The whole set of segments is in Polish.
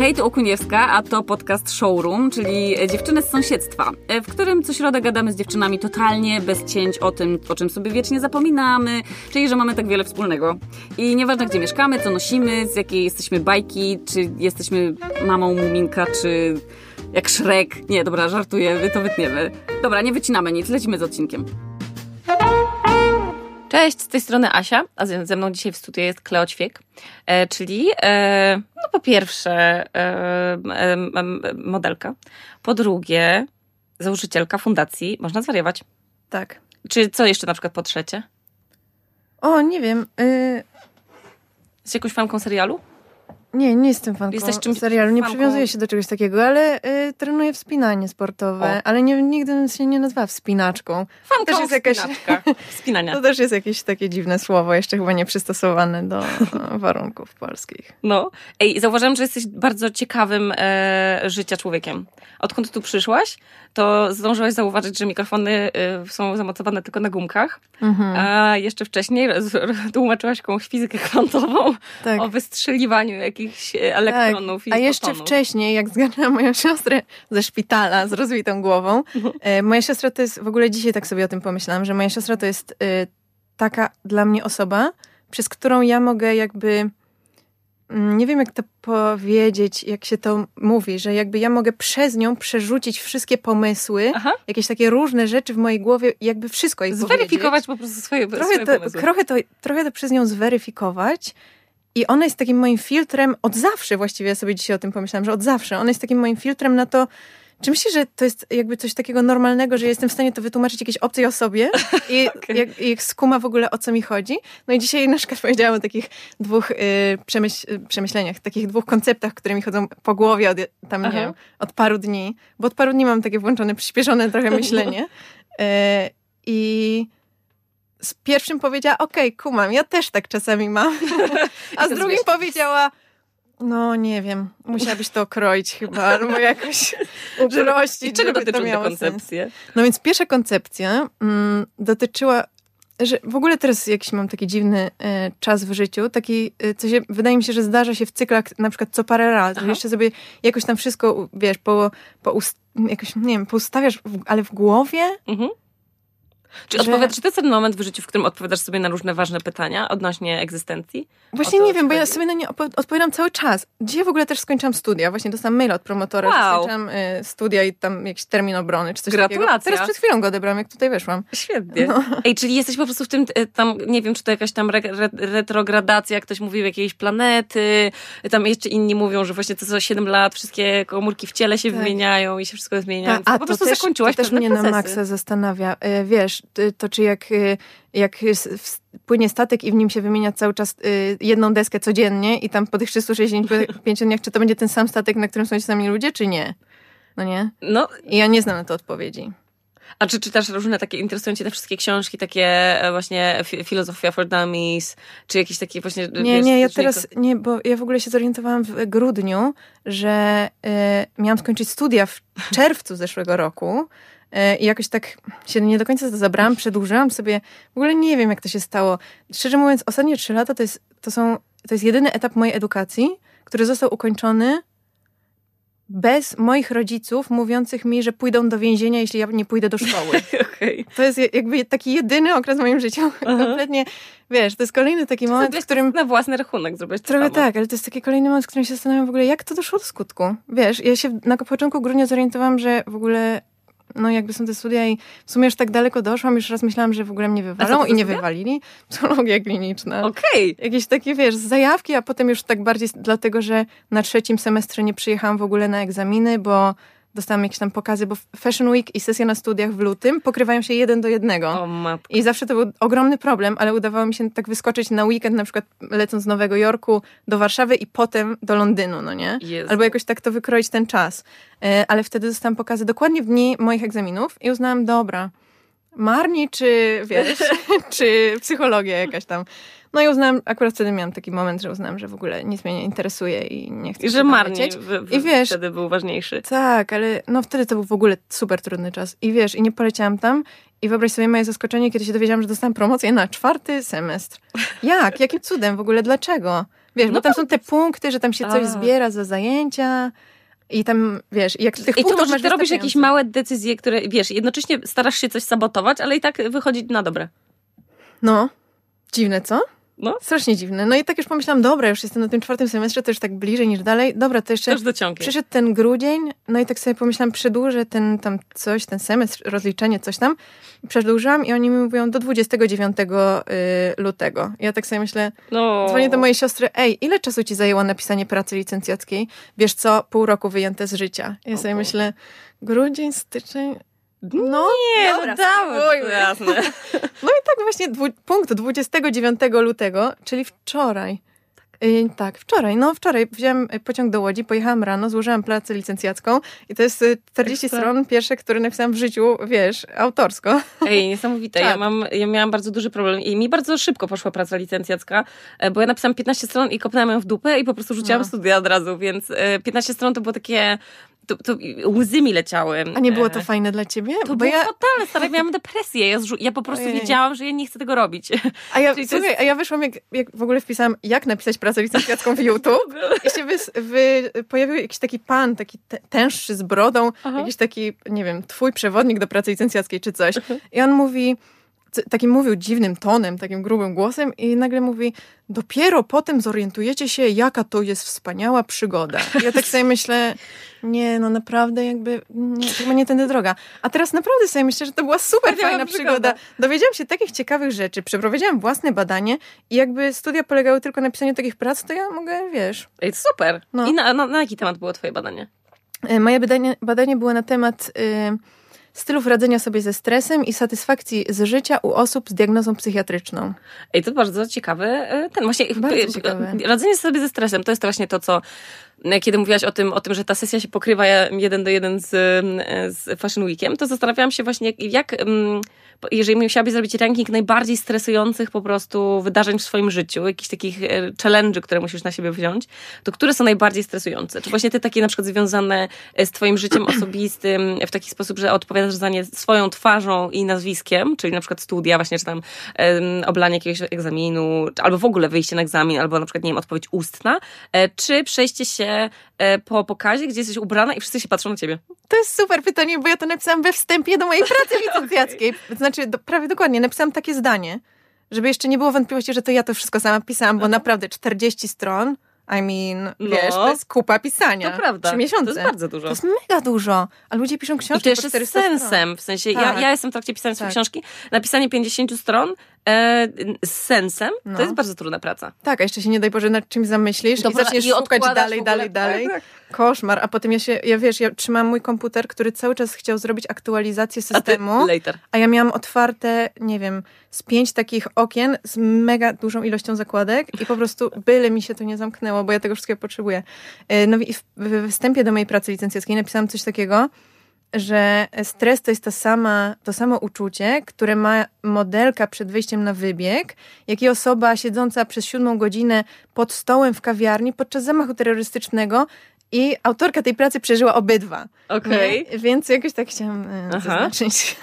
Hej, Okuniewska, a to podcast Showroom, czyli dziewczyny z sąsiedztwa, w którym co środę gadamy z dziewczynami totalnie bez cięć o tym, o czym sobie wiecznie zapominamy, czyli że mamy tak wiele wspólnego. I nieważne gdzie mieszkamy, co nosimy, z jakiej jesteśmy bajki, czy jesteśmy mamą Muminka, czy jak Szrek. Nie, dobra, żartuję, to wytniemy. Dobra, nie wycinamy nic, lecimy z odcinkiem. Cześć, z tej strony Asia, a ze mną dzisiaj w studiu jest Kleo Ćwiek, e, czyli e, no po pierwsze e, modelka, po drugie założycielka fundacji Można Zwariować. Tak. Czy co jeszcze na przykład po trzecie? O, nie wiem. Y... Z jakąś fanką serialu? Nie, nie jestem fanką Jesteś czymś serialu, nie fanką... przywiązuję się do czegoś takiego, ale y, trenuję wspinanie sportowe, o. ale nie, nigdy bym się nie nazwała wspinaczką. Fanką to też jest jakaś, wspinania. To też jest jakieś takie dziwne słowo, jeszcze chyba nie przystosowane do warunków polskich. No. Ej, zauważyłam, że jesteś bardzo ciekawym e, życia człowiekiem. Odkąd tu przyszłaś, to zdążyłaś zauważyć, że mikrofony y, są zamocowane tylko na gumkach, mhm. a jeszcze wcześniej tłumaczyłaś jakąś fizykę kwantową tak. o wystrzeliwaniu jakichś elektronów tak. A jeszcze wcześniej, jak zgarnęłam moją siostrę ze szpitala z rozwitą głową, e, moja siostra to jest, w ogóle dzisiaj tak sobie o tym pomyślałam, że moja siostra to jest e, taka dla mnie osoba, przez którą ja mogę jakby Mm, nie wiem jak to powiedzieć, jak się to mówi, że jakby ja mogę przez nią przerzucić wszystkie pomysły, Aha. jakieś takie różne rzeczy w mojej głowie, jakby wszystko jej Zweryfikować po prostu swoje, trochę swoje to, pomysły. Trochę to, trochę to przez nią zweryfikować i ona jest takim moim filtrem od zawsze, właściwie ja sobie dzisiaj o tym pomyślałam, że od zawsze. Ona jest takim moim filtrem na to, czy myślisz, że to jest jakby coś takiego normalnego, że jestem w stanie to wytłumaczyć jakiejś obcej osobie i okay. jak, jak skuma w ogóle o co mi chodzi? No i dzisiaj na przykład powiedziałam o takich dwóch y, przemyśl, przemyśleniach, takich dwóch konceptach, które mi chodzą po głowie od, tam, nie wiem, od paru dni, bo od paru dni mam takie włączone, przyspieszone trochę myślenie. Y, I z pierwszym powiedziała, okej, okay, kumam, ja też tak czasami mam. A z drugim powiedziała, no nie wiem, musiałabyś to kroić chyba, albo jakoś uprościć. I czego dotyczą te koncepcje? Sens. No więc pierwsza koncepcja mm, dotyczyła, że w ogóle teraz jakiś mam taki dziwny e, czas w życiu, taki, e, co się, wydaje mi się, że zdarza się w cyklach na przykład co parę razy, że jeszcze sobie jakoś tam wszystko, wiesz, po, po ust, jakoś, nie wiem, poustawiasz, w, ale w głowie, mhm. Czy, że... czy to jest ten moment w życiu, w którym odpowiadasz sobie na różne ważne pytania odnośnie egzystencji? Właśnie nie wiem, bo ja sobie na nie odpowiadam cały czas. Dzisiaj w ogóle też skończyłam studia. Właśnie dostałam maila od promotora, wow. że skończyłam y, studia i tam jakiś termin obrony, czy coś Gratulacje. takiego. Teraz przed chwilą go odebrałam, jak tutaj weszłam. Świetnie. No. Ej, czyli jesteś po prostu w tym, y, tam, nie wiem, czy to jakaś tam re, re, retrogradacja, ktoś mówił, jakiejś planety, tam jeszcze inni mówią, że właśnie to co 7 lat wszystkie komórki w ciele się tak. wymieniają i się wszystko zmienia. A, a po prostu też, zakończyłaś to też mnie procesy. na maksa zastanawia. Y, wiesz, to czy jak jak, jak płynie statek i w nim się wymienia cały czas y, jedną deskę codziennie i tam po tych 365 dniach, czy to będzie ten sam statek, na którym są ci sami ludzie, czy nie? No nie? No. I ja nie znam na to odpowiedzi. A czy czytasz różne takie, interesują cię te wszystkie książki, takie e, właśnie Filozofia for Dummies, czy jakieś takie właśnie... Nie, wiesz, nie, ja teraz, nie, bo ja w ogóle się zorientowałam w grudniu, że y, miałam skończyć studia w czerwcu zeszłego roku, E, I jakoś tak się nie do końca to zabrałam, przedłużyłam sobie. W ogóle nie wiem, jak to się stało. Szczerze mówiąc, ostatnie trzy lata to jest, to są, to jest jedyny etap mojej edukacji, który został ukończony bez moich rodziców mówiących mi, że pójdą do więzienia, jeśli ja nie pójdę do szkoły. okay. To jest jakby taki jedyny okres w moim życiu. Aha. Kompletnie, wiesz, to jest kolejny taki Czy moment, w którym... Na własny rachunek zrobić Trochę samo. tak, ale to jest taki kolejny moment, w którym się zastanawiam w ogóle, jak to doszło do skutku. Wiesz, ja się na początku grudnia zorientowałam, że w ogóle no jakby są te studia i w sumie już tak daleko doszłam, już raz myślałam, że w ogóle mnie wywalą i nie studia? wywalili. Psychologia kliniczna. Okej. Okay. Jakieś takie, wiesz, zajawki, a potem już tak bardziej dlatego, że na trzecim semestrze nie przyjechałam w ogóle na egzaminy, bo dostałam jakieś tam pokazy, bo Fashion Week i sesja na studiach w lutym pokrywają się jeden do jednego. O, matko. I zawsze to był ogromny problem, ale udawało mi się tak wyskoczyć na weekend, na przykład lecąc z Nowego Jorku do Warszawy i potem do Londynu, no nie? Jezu. Albo jakoś tak to wykroić ten czas. E, ale wtedy dostałam pokazy dokładnie w dni moich egzaminów i uznałam, dobra, marni czy, wiesz, czy psychologia jakaś tam. No i uznałam, akurat wtedy miałam taki moment, że uznałam, że w ogóle nic mnie nie interesuje i nie chcę I że marnie I wiesz, wtedy był ważniejszy. Tak, ale no wtedy to był w ogóle super trudny czas. I wiesz, i nie poleciałam tam i wyobraź sobie moje zaskoczenie, kiedy się dowiedziałam, że dostałam promocję na czwarty semestr. Jak? Jakim cudem? W ogóle dlaczego? Wiesz, No bo tam są te punkty, że tam się coś A. zbiera za zajęcia i tam, wiesz, jak tych I punktów może ty robisz jakieś małe decyzje, które, wiesz, jednocześnie starasz się coś sabotować, ale i tak wychodzi na dobre. No, dziwne, co? No. Strasznie dziwne. No i tak już pomyślałam, dobra, już jestem na tym czwartym semestrze, to już tak bliżej niż dalej. Dobra, to jeszcze Też dociągnie. przyszedł ten grudzień, no i tak sobie pomyślałam, przedłużę ten tam coś, ten semestr, rozliczenie, coś tam. Przedłużyłam i oni mi mówią do 29 y, lutego. Ja tak sobie myślę, No. dzwonię do mojej siostry, ej, ile czasu ci zajęło napisanie pracy licencjackiej? Wiesz co, pół roku wyjęte z życia. Ja sobie O. myślę, grudzień, styczeń, no, Nie, dobra, no dawaj, jasne. No i tak właśnie dwu, punkt 29 lutego, czyli wczoraj. Y, tak, wczoraj. No wczoraj wziąłem y, pociąg do Łodzi, pojechałam rano, złożyłam pracę licencjacką i to jest y, 40 Ekstra. stron pierwsze, które napisałam w życiu, wiesz, autorsko. Ej, niesamowite. Ja, Czad. mam, ja miałam bardzo duży problem i mi bardzo szybko poszła praca licencjacka, e, bo ja napisałam 15 stron i kopnęłam ją w dupę i po prostu rzuciłam No. studia od razu, więc e, 15 stron to było takie... To, to łzy mi leciały. A nie było to E, fajne dla ciebie? To Bo było ja, totalne, stara, ja miałam depresję. Ja, zrzu- ja po prostu Ojej. wiedziałam, że ja nie chcę tego robić. a ja, to słuchaj, jest- a ja wyszłam, jak, jak w ogóle wpisałam, jak napisać pracę licencjacką w YouTube i się wys, wy, pojawił jakiś taki pan, taki te, tęższy z brodą, Aha. jakiś taki, nie wiem, twój przewodnik do pracy licencjackiej czy coś. I on mówi, takim mówił dziwnym tonem, takim grubym głosem i nagle mówi, dopiero potem zorientujecie się, jaka to jest wspaniała przygoda. I ja tak sobie myślę, nie, no naprawdę jakby, nie, chyba nie tędy droga. A teraz naprawdę sobie myślę, że to była super fajna przygoda. przygoda. Dowiedziałam się takich ciekawych rzeczy, przeprowadziłam własne badanie i jakby studia polegały tylko na pisaniu takich prac, to ja mogę, wiesz... Ej, super. No. I na, na, na jaki temat było twoje badanie? E, Moje badanie, badanie było na temat y, stylów radzenia sobie ze stresem i satysfakcji z życia u osób z diagnozą psychiatryczną. Ej, to bardzo ciekawy e, ten właśnie. Bardzo ciekawe. Radzenie sobie ze stresem to jest właśnie to, co kiedy mówiłaś o tym, o tym, że ta sesja się pokrywa jeden do jeden z, e, z Fashion Weekiem, to zastanawiałam się właśnie, jak, jak mm, jeżeli musiałabyś zrobić ranking najbardziej stresujących po prostu wydarzeń w swoim życiu, jakichś takich e, challenge'y, które musisz na siebie wziąć, to które są najbardziej stresujące? Czy właśnie te takie na przykład związane e, z twoim życiem osobistym w taki sposób, że odpowiadasz za nie swoją twarzą i nazwiskiem, czyli na przykład studia właśnie, czy tam em, oblanie jakiegoś egzaminu, albo w ogóle wyjście na egzamin, albo na przykład, nie wiem, odpowiedź ustna, e, czy przejście się e, po pokazie, gdzie jesteś ubrana i wszyscy się patrzą na ciebie. To jest super pytanie, bo ja to napisałam we wstępie do mojej pracy licencjackiej. Znaczy, do, prawie dokładnie, napisałam takie zdanie, żeby jeszcze nie było wątpliwości, że to ja to wszystko sama pisałam, bo naprawdę 40 stron, I mean, No. wiesz, to jest kupa pisania. To prawda. Trzy miesiące. To jest bardzo dużo. To jest mega dużo. A ludzie piszą książki I to jeszcze z 400 sensem, stron. w sensie ja, Tak. ja jestem w trakcie pisania Tak. książki, napisanie 50 stron e, z sensem, No. to jest bardzo trudna praca. Tak, a jeszcze się nie daj Boże nad czymś zamyślisz Dobra, i zaczniesz i szukać dalej, dalej, dalej. Tak, Koszmar. A potem ja się, ja wiesz, ja trzymałam mój komputer, który cały czas chciał zrobić aktualizację A ty systemu. later. A ja miałam otwarte, nie wiem, z pięć takich okien z mega dużą ilością zakładek i po prostu byle mi się to nie zamknęło, bo ja tego wszystkiego potrzebuję. E, No i w, w wstępie do mojej pracy licencjackiej napisałam coś takiego, że stres to jest to, sama, to samo uczucie, które ma modelka przed wyjściem na wybieg, jak i osoba siedząca przez siódmą godzinę pod stołem w kawiarni podczas zamachu terrorystycznego i autorka tej pracy przeżyła obydwa. Okej, Nie? Więc jakoś tak chciałam e, Aha. zaznaczyć.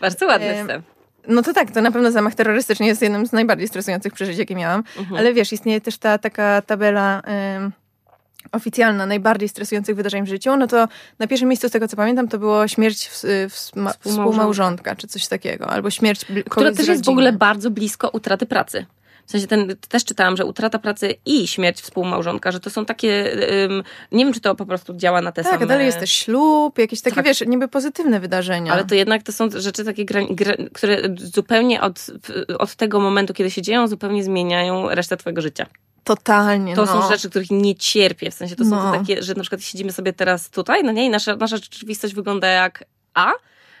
bardzo ładny Em, wstęp. No to tak, to na pewno zamach terrorystyczny jest jednym z najbardziej stresujących przeżyć, jakie miałam. Mhm. Ale wiesz, istnieje też ta taka tabela em, oficjalna najbardziej stresujących wydarzeń w życiu. No to na pierwszym miejscu, z tego co pamiętam, to było śmierć w, w, współmałżonka. współmałżonka, czy coś takiego. Albo śmierć bl- Która też jest w ogóle bardzo blisko utraty pracy. W sensie ten, też czytałam, że utrata pracy i śmierć współmałżonka, że to są takie, ym, nie wiem, czy to po prostu działa na te Tak, same... a dalej jest też ślub, jakieś takie, Tak. wiesz, niby pozytywne wydarzenia. Ale to jednak to są rzeczy takie, które zupełnie od, od tego momentu, kiedy się dzieją, zupełnie zmieniają resztę twojego życia. Totalnie, To no. są rzeczy, których nie cierpię. W sensie to są No. to takie, że na przykład siedzimy sobie teraz tutaj, no nie, i nasza, nasza rzeczywistość wygląda jak A,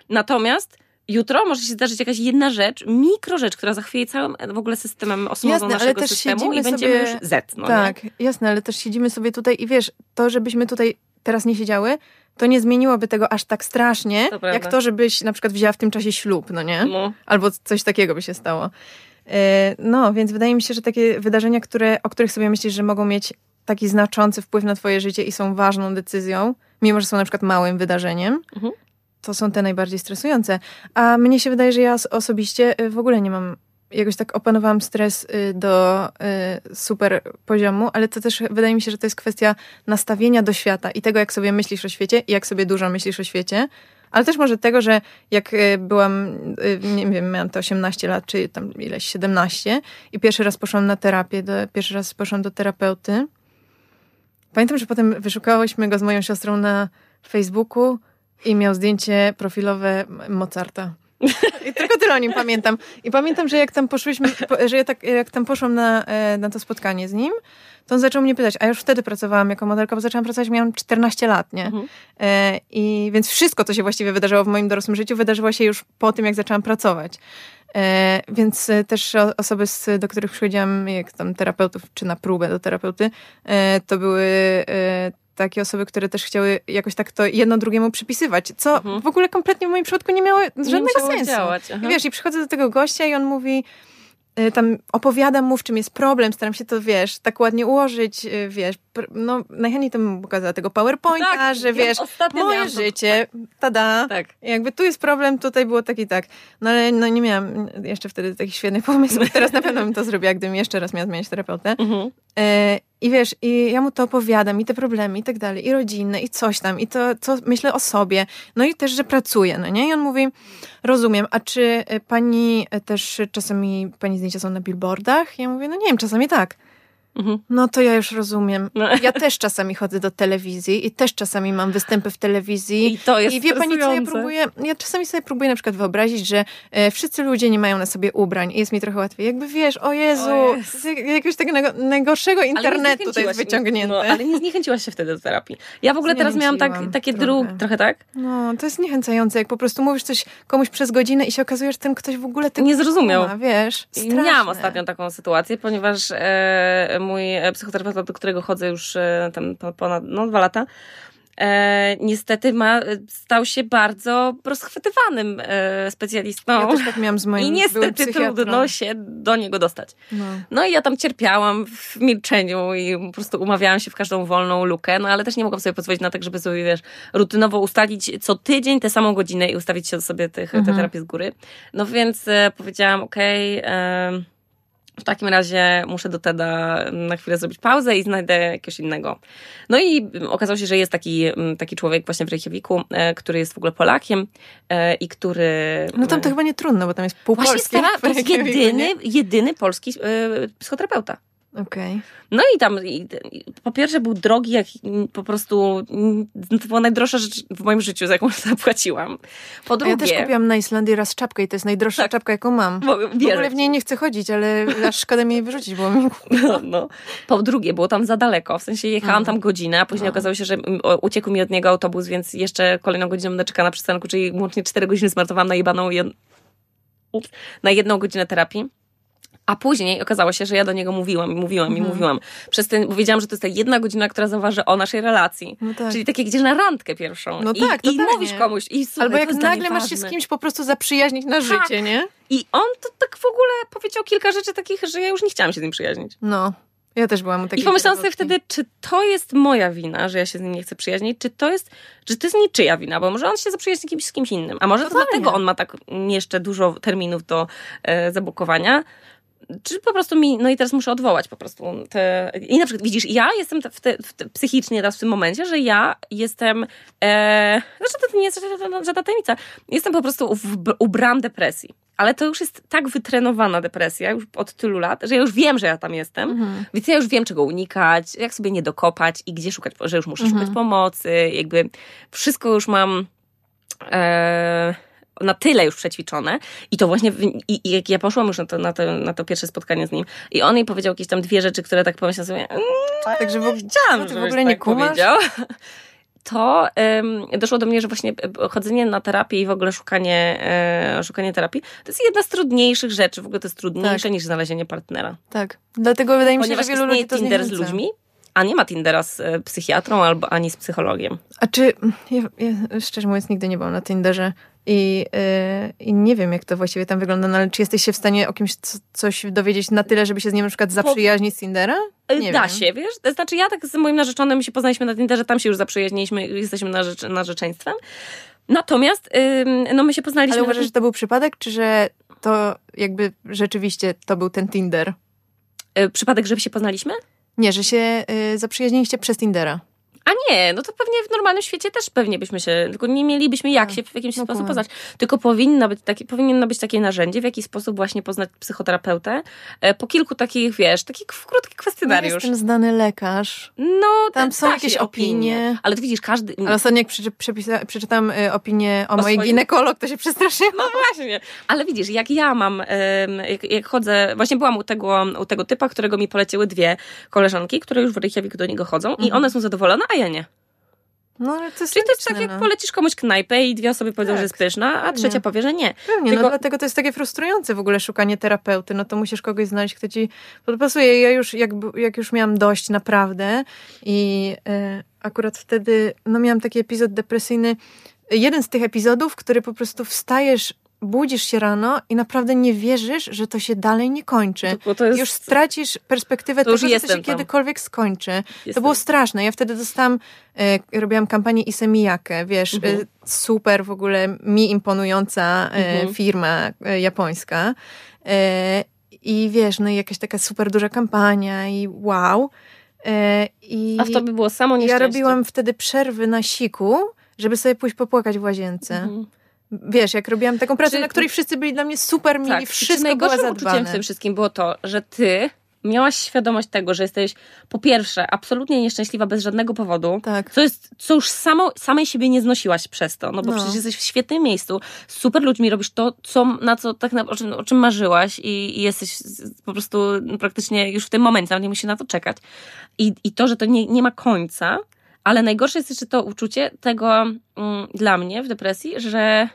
natomiast jutro może się zdarzyć jakaś jedna rzecz, mikro rzecz, która zachwieje całym w ogóle systemem osmową Jasne, naszego systemu i będziemy sobie- już Z, no tak, nie? jasne, ale też siedzimy sobie tutaj i wiesz, to, żebyśmy tutaj teraz nie siedziały, to nie zmieniłoby tego aż tak strasznie, To jak to, żebyś na przykład wzięła w tym czasie ślub, no nie? No. Albo coś takiego by się stało. E, No, więc wydaje mi się, że takie wydarzenia, które, o których sobie myślisz, że mogą mieć taki znaczący wpływ na twoje życie i są ważną decyzją, mimo że są na przykład małym wydarzeniem, Mhm. to są te najbardziej stresujące. A mnie się wydaje, że ja os- osobiście y, w ogóle nie mam jakoś tak opanowałam stres y, do y, super poziomu, ale to też wydaje mi się, że to jest kwestia nastawienia do świata i tego, jak sobie myślisz o świecie i jak sobie dużo myślisz o świecie. Ale też może tego, że jak y, byłam, nie wiem, miałam to 18 lat, czy tam ileś 17 i pierwszy raz poszłam na terapię, do, pierwszy raz poszłam do terapeuty. Pamiętam, że potem wyszukałyśmy go z moją siostrą na Facebooku i miał zdjęcie profilowe Mozarta. I tylko tyle o nim pamiętam. I pamiętam, że jak tam poszłyśmy, że ja tak, jak tam poszłam na, e, na to spotkanie z nim, to on zaczął mnie pytać, a już wtedy pracowałam jako modelka, bo zaczęłam pracować, miałam 14 lat, nie? Mhm. E, I więc wszystko, co się właściwie wydarzyło w moim dorosłym życiu, wydarzyło się już po tym, jak zaczęłam pracować. E, więc też osoby, do których przychodziłam, jak tam terapeutów, czy na próbę do terapeuty, to były takie osoby, które też chciały jakoś tak to jedno drugiemu przypisywać, co mhm. w ogóle kompletnie w moim przypadku nie miało żadnego nie sensu. Działać, I wiesz, i przychodzę do tego gościa i on mówi, Y, tam opowiadam mu, w czym jest problem, staram się to, wiesz, tak ładnie ułożyć, y, wiesz, no najchętniej to bym pokazała tego PowerPointa, tak, że wiesz, moje miałam. życie, tada, tak. jakby tu jest problem, tutaj było tak i tak. No ale no nie miałam jeszcze wtedy takich świetnych pomysłów, teraz na pewno bym to zrobiła, gdybym jeszcze raz miała zmieniać terapeutę. Mhm. E, I wiesz, i ja mu to opowiadam, i te problemy, i tak dalej, i rodzinne, i coś tam, i to, co myślę o sobie, no i też, że pracuję, no nie? I on mówi, rozumiem, a czy e, pani też czasami, pani zdjęcia są na billboardach? Ja mówię, no nie wiem, czasami tak. Mhm. No to ja już rozumiem. No. Ja też czasami chodzę do telewizji i też czasami mam występy w telewizji. I to jest I wie pani, co ja próbuję? Ja czasami sobie próbuję na przykład wyobrazić, że e, wszyscy ludzie nie mają na sobie ubrań i jest mi trochę łatwiej. Jakby wiesz, o Jezu, o Jezu. jakiegoś tego najgorszego internetu to jest wyciągnięte. No, ale nie zniechęciłaś się wtedy do terapii. Ja w ogóle teraz miałam tak, takie dróg, trochę tak? No, to jest zniechęcające, jak po prostu mówisz coś komuś przez godzinę i się okazuje, że ten ktoś w ogóle tego nie zrozumiał. Ma, wiesz, straszne. Miałam ostatnio taką sytuację, ponieważ e, mój e, psychoterapeuta, do którego chodzę już e, tam ponad no, dwa lata, e, niestety ma, stał się bardzo rozchwytywanym e, specjalistą. Ja też tak miałam z moim I niestety trudno się do niego dostać. No. no i ja tam cierpiałam w milczeniu i po prostu umawiałam się w każdą wolną lukę, no ale też nie mogłam sobie pozwolić na tak, żeby sobie, wiesz, rutynowo ustalić co tydzień tę samą godzinę i ustawić się sobie tych, mhm. te terapie z góry. No więc e, powiedziałam, okej... Okay, w takim razie muszę do Teda na chwilę zrobić pauzę i znajdę jakiegoś innego. No i okazało się, że jest taki, mm, taki człowiek właśnie w Reykjaviku, e, który jest w ogóle Polakiem e, i który... No tam to chyba nie trudno, bo tam jest pół Właśnie stara, to jest jedyny, jedyny polski e, psychoterapeuta. Okej. Okay. No i tam i, po pierwsze był drogi, jak po prostu to była najdroższa rzecz w moim życiu, za jaką zapłaciłam. Po drugie... ja też kupiłam na Islandii raz czapkę i to jest najdroższa tak. czapka, jaką mam. W ogóle w niej nie chcę chodzić, ale aż szkoda mi jej wyrzucić, bo mi no, no. Po drugie, było tam za daleko, w sensie jechałam no. tam godzinę, a później no. okazało się, że uciekł mi od niego autobus, więc jeszcze kolejną godzinę będę czekała na przystanku, czyli łącznie cztery godziny zmarnowałam na jebaną jed... na jedną godzinę terapii. A później okazało się, że ja do niego mówiłam i mówiłam mhm. i mówiłam. Przez ten, bo wiedziałam, że to jest ta jedna godzina, która zauważy o naszej relacji. No tak. Czyli tak jak idziesz na randkę pierwszą. No I, tak, I mówisz komuś. I słuchaj, Albo jak nagle masz się z kimś po prostu zaprzyjaźnić na tak. życie, nie? I on to tak w ogóle powiedział kilka rzeczy takich, że ja już nie chciałam się z nim przyjaźnić. No. Ja też byłam u takiej I pomyślałam sobie wtedy, czy to jest moja wina, że ja się z nim nie chcę przyjaźnić, czy to jest, czy to jest niczyja wina, bo może on się zaprzyjaźni kimś, z kimś innym, a może to dlatego on ma tak jeszcze dużo terminów do e, zabukowania, czy po prostu mi, no i teraz muszę odwołać po prostu te, i na przykład widzisz, ja jestem w te, w te, psychicznie teraz w tym momencie, że ja jestem, e, znaczy to nie jest żadna tajemnica, jestem po prostu w, depresji. Ale to już jest tak wytrenowana depresja już od tylu lat, że ja już wiem, że ja tam jestem, mhm. więc ja już wiem, czego unikać, jak sobie nie dokopać i gdzie szukać, że już muszę mhm. szukać pomocy, jakby wszystko już mam... E, na tyle już przećwiczone i to właśnie, i, i jak ja poszłam już na to, na, to, na to pierwsze spotkanie z nim i on jej powiedział jakieś tam dwie rzeczy, które tak pomyślałam sobie, mmm, także w, chciałam, w ogóle nie tak kumasz? powiedział. To um, doszło do mnie, że właśnie e, chodzenie na terapię i w ogóle szukanie, e, szukanie terapii to jest jedna z trudniejszych rzeczy. W ogóle to jest trudniejsze tak. niż znalezienie partnera. Tak. Dlatego wydaje mi się, Ponieważ że wielu ludzi to Tinder z ludźmi, a nie ma Tindera z e, psychiatrą albo ani z psychologiem. A czy, ja, ja szczerze mówiąc nigdy nie byłam na Tinderze i, yy, i nie wiem jak to właściwie tam wygląda, no ale czy jesteś się w stanie o kimś co, coś dowiedzieć na tyle, żeby się z nim na przykład zaprzyjaźnić z Tindera? E, nie da wiem. się, wiesz? To znaczy ja tak z moim narzeczonym się poznaliśmy na Tinderze, tam się już zaprzyjaźniliśmy, jesteśmy narzecz narzeczeństwem. Natomiast yy, no my się poznaliśmy... Ale uważasz, że to był przypadek, czy że to jakby rzeczywiście to był ten Tinder. E, przypadek, żeby się poznaliśmy? Nie, że się y, zaprzyjaźniliście przez Tindera. A nie, no to pewnie w normalnym świecie też pewnie byśmy się, tylko nie mielibyśmy jak się w jakimś No sposób poznać. Tylko powinno być, takie, powinno być takie narzędzie, w jaki sposób właśnie poznać psychoterapeutę. E, po kilku takich, wiesz, takich w- krótki No, kwestionariusz. jestem znany lekarz. No, Tam są jakieś takie opinie. Ale widzisz, każdy... Ale ostatnio jak przeczy, przeczytam y, opinię o, O mojej swoim- ginekolog, to się przestraszyłam. No właśnie. Ale widzisz, jak ja mam, jak, jak chodzę, właśnie byłam u tego, u tego typa, którego mi poleciły dwie koleżanki, które już w Reykjaviku do niego chodzą i one są zadowolone, a ja nie. No, ale to jest Czyli to jest tak, logiczne, jak no. polecisz komuś knajpę i dwie osoby powiedzą, Tak, że jest pyszna, a trzecia powie, że nie. Pewnie, Tylko- no dlatego to jest takie frustrujące w ogóle szukanie terapeuty, no to musisz kogoś znaleźć, kto ci podpasuje. Ja już, jak, jak już miałam dość naprawdę i e, akurat wtedy, no miałam taki epizod depresyjny, jeden z tych epizodów, który po prostu wstajesz, budzisz się rano i naprawdę nie wierzysz, że to się dalej nie kończy. Bo to jest, Już stracisz perspektywę To tego, że to się tam. kiedykolwiek skończy. To jestem- było straszne. Ja wtedy dostałam, e, robiłam kampanię Isemijakę, wiesz, Mhm. e, super w ogóle mi imponująca e, Mhm. firma e, japońska. E, I wiesz, no i jakaś taka super duża kampania i wow. E, I A w tobie było samo ja nieszczęście. robiłam wtedy przerwy na siku, żeby sobie pójść popłakać w łazience. Mhm. Wiesz, jak robiłam taką pracę, Czy- na której wszyscy byli dla mnie super mili, Tak, wszystko było najgorszym uczuciem zadbane. w tym wszystkim było to, że ty miałaś świadomość tego, że jesteś po pierwsze absolutnie nieszczęśliwa bez żadnego powodu, Tak. co jest, co już samo, samej siebie nie znosiłaś przez to, no bo No. przecież jesteś w świetnym miejscu, z super ludźmi robisz to, co, na co tak na, o, czym, o czym marzyłaś i, i jesteś po prostu praktycznie już w tym momencie, nawet nie musisz na to czekać. I, i to, że to nie, nie ma końca, ale najgorsze jest jeszcze to uczucie tego mm, dla mnie w depresji, że,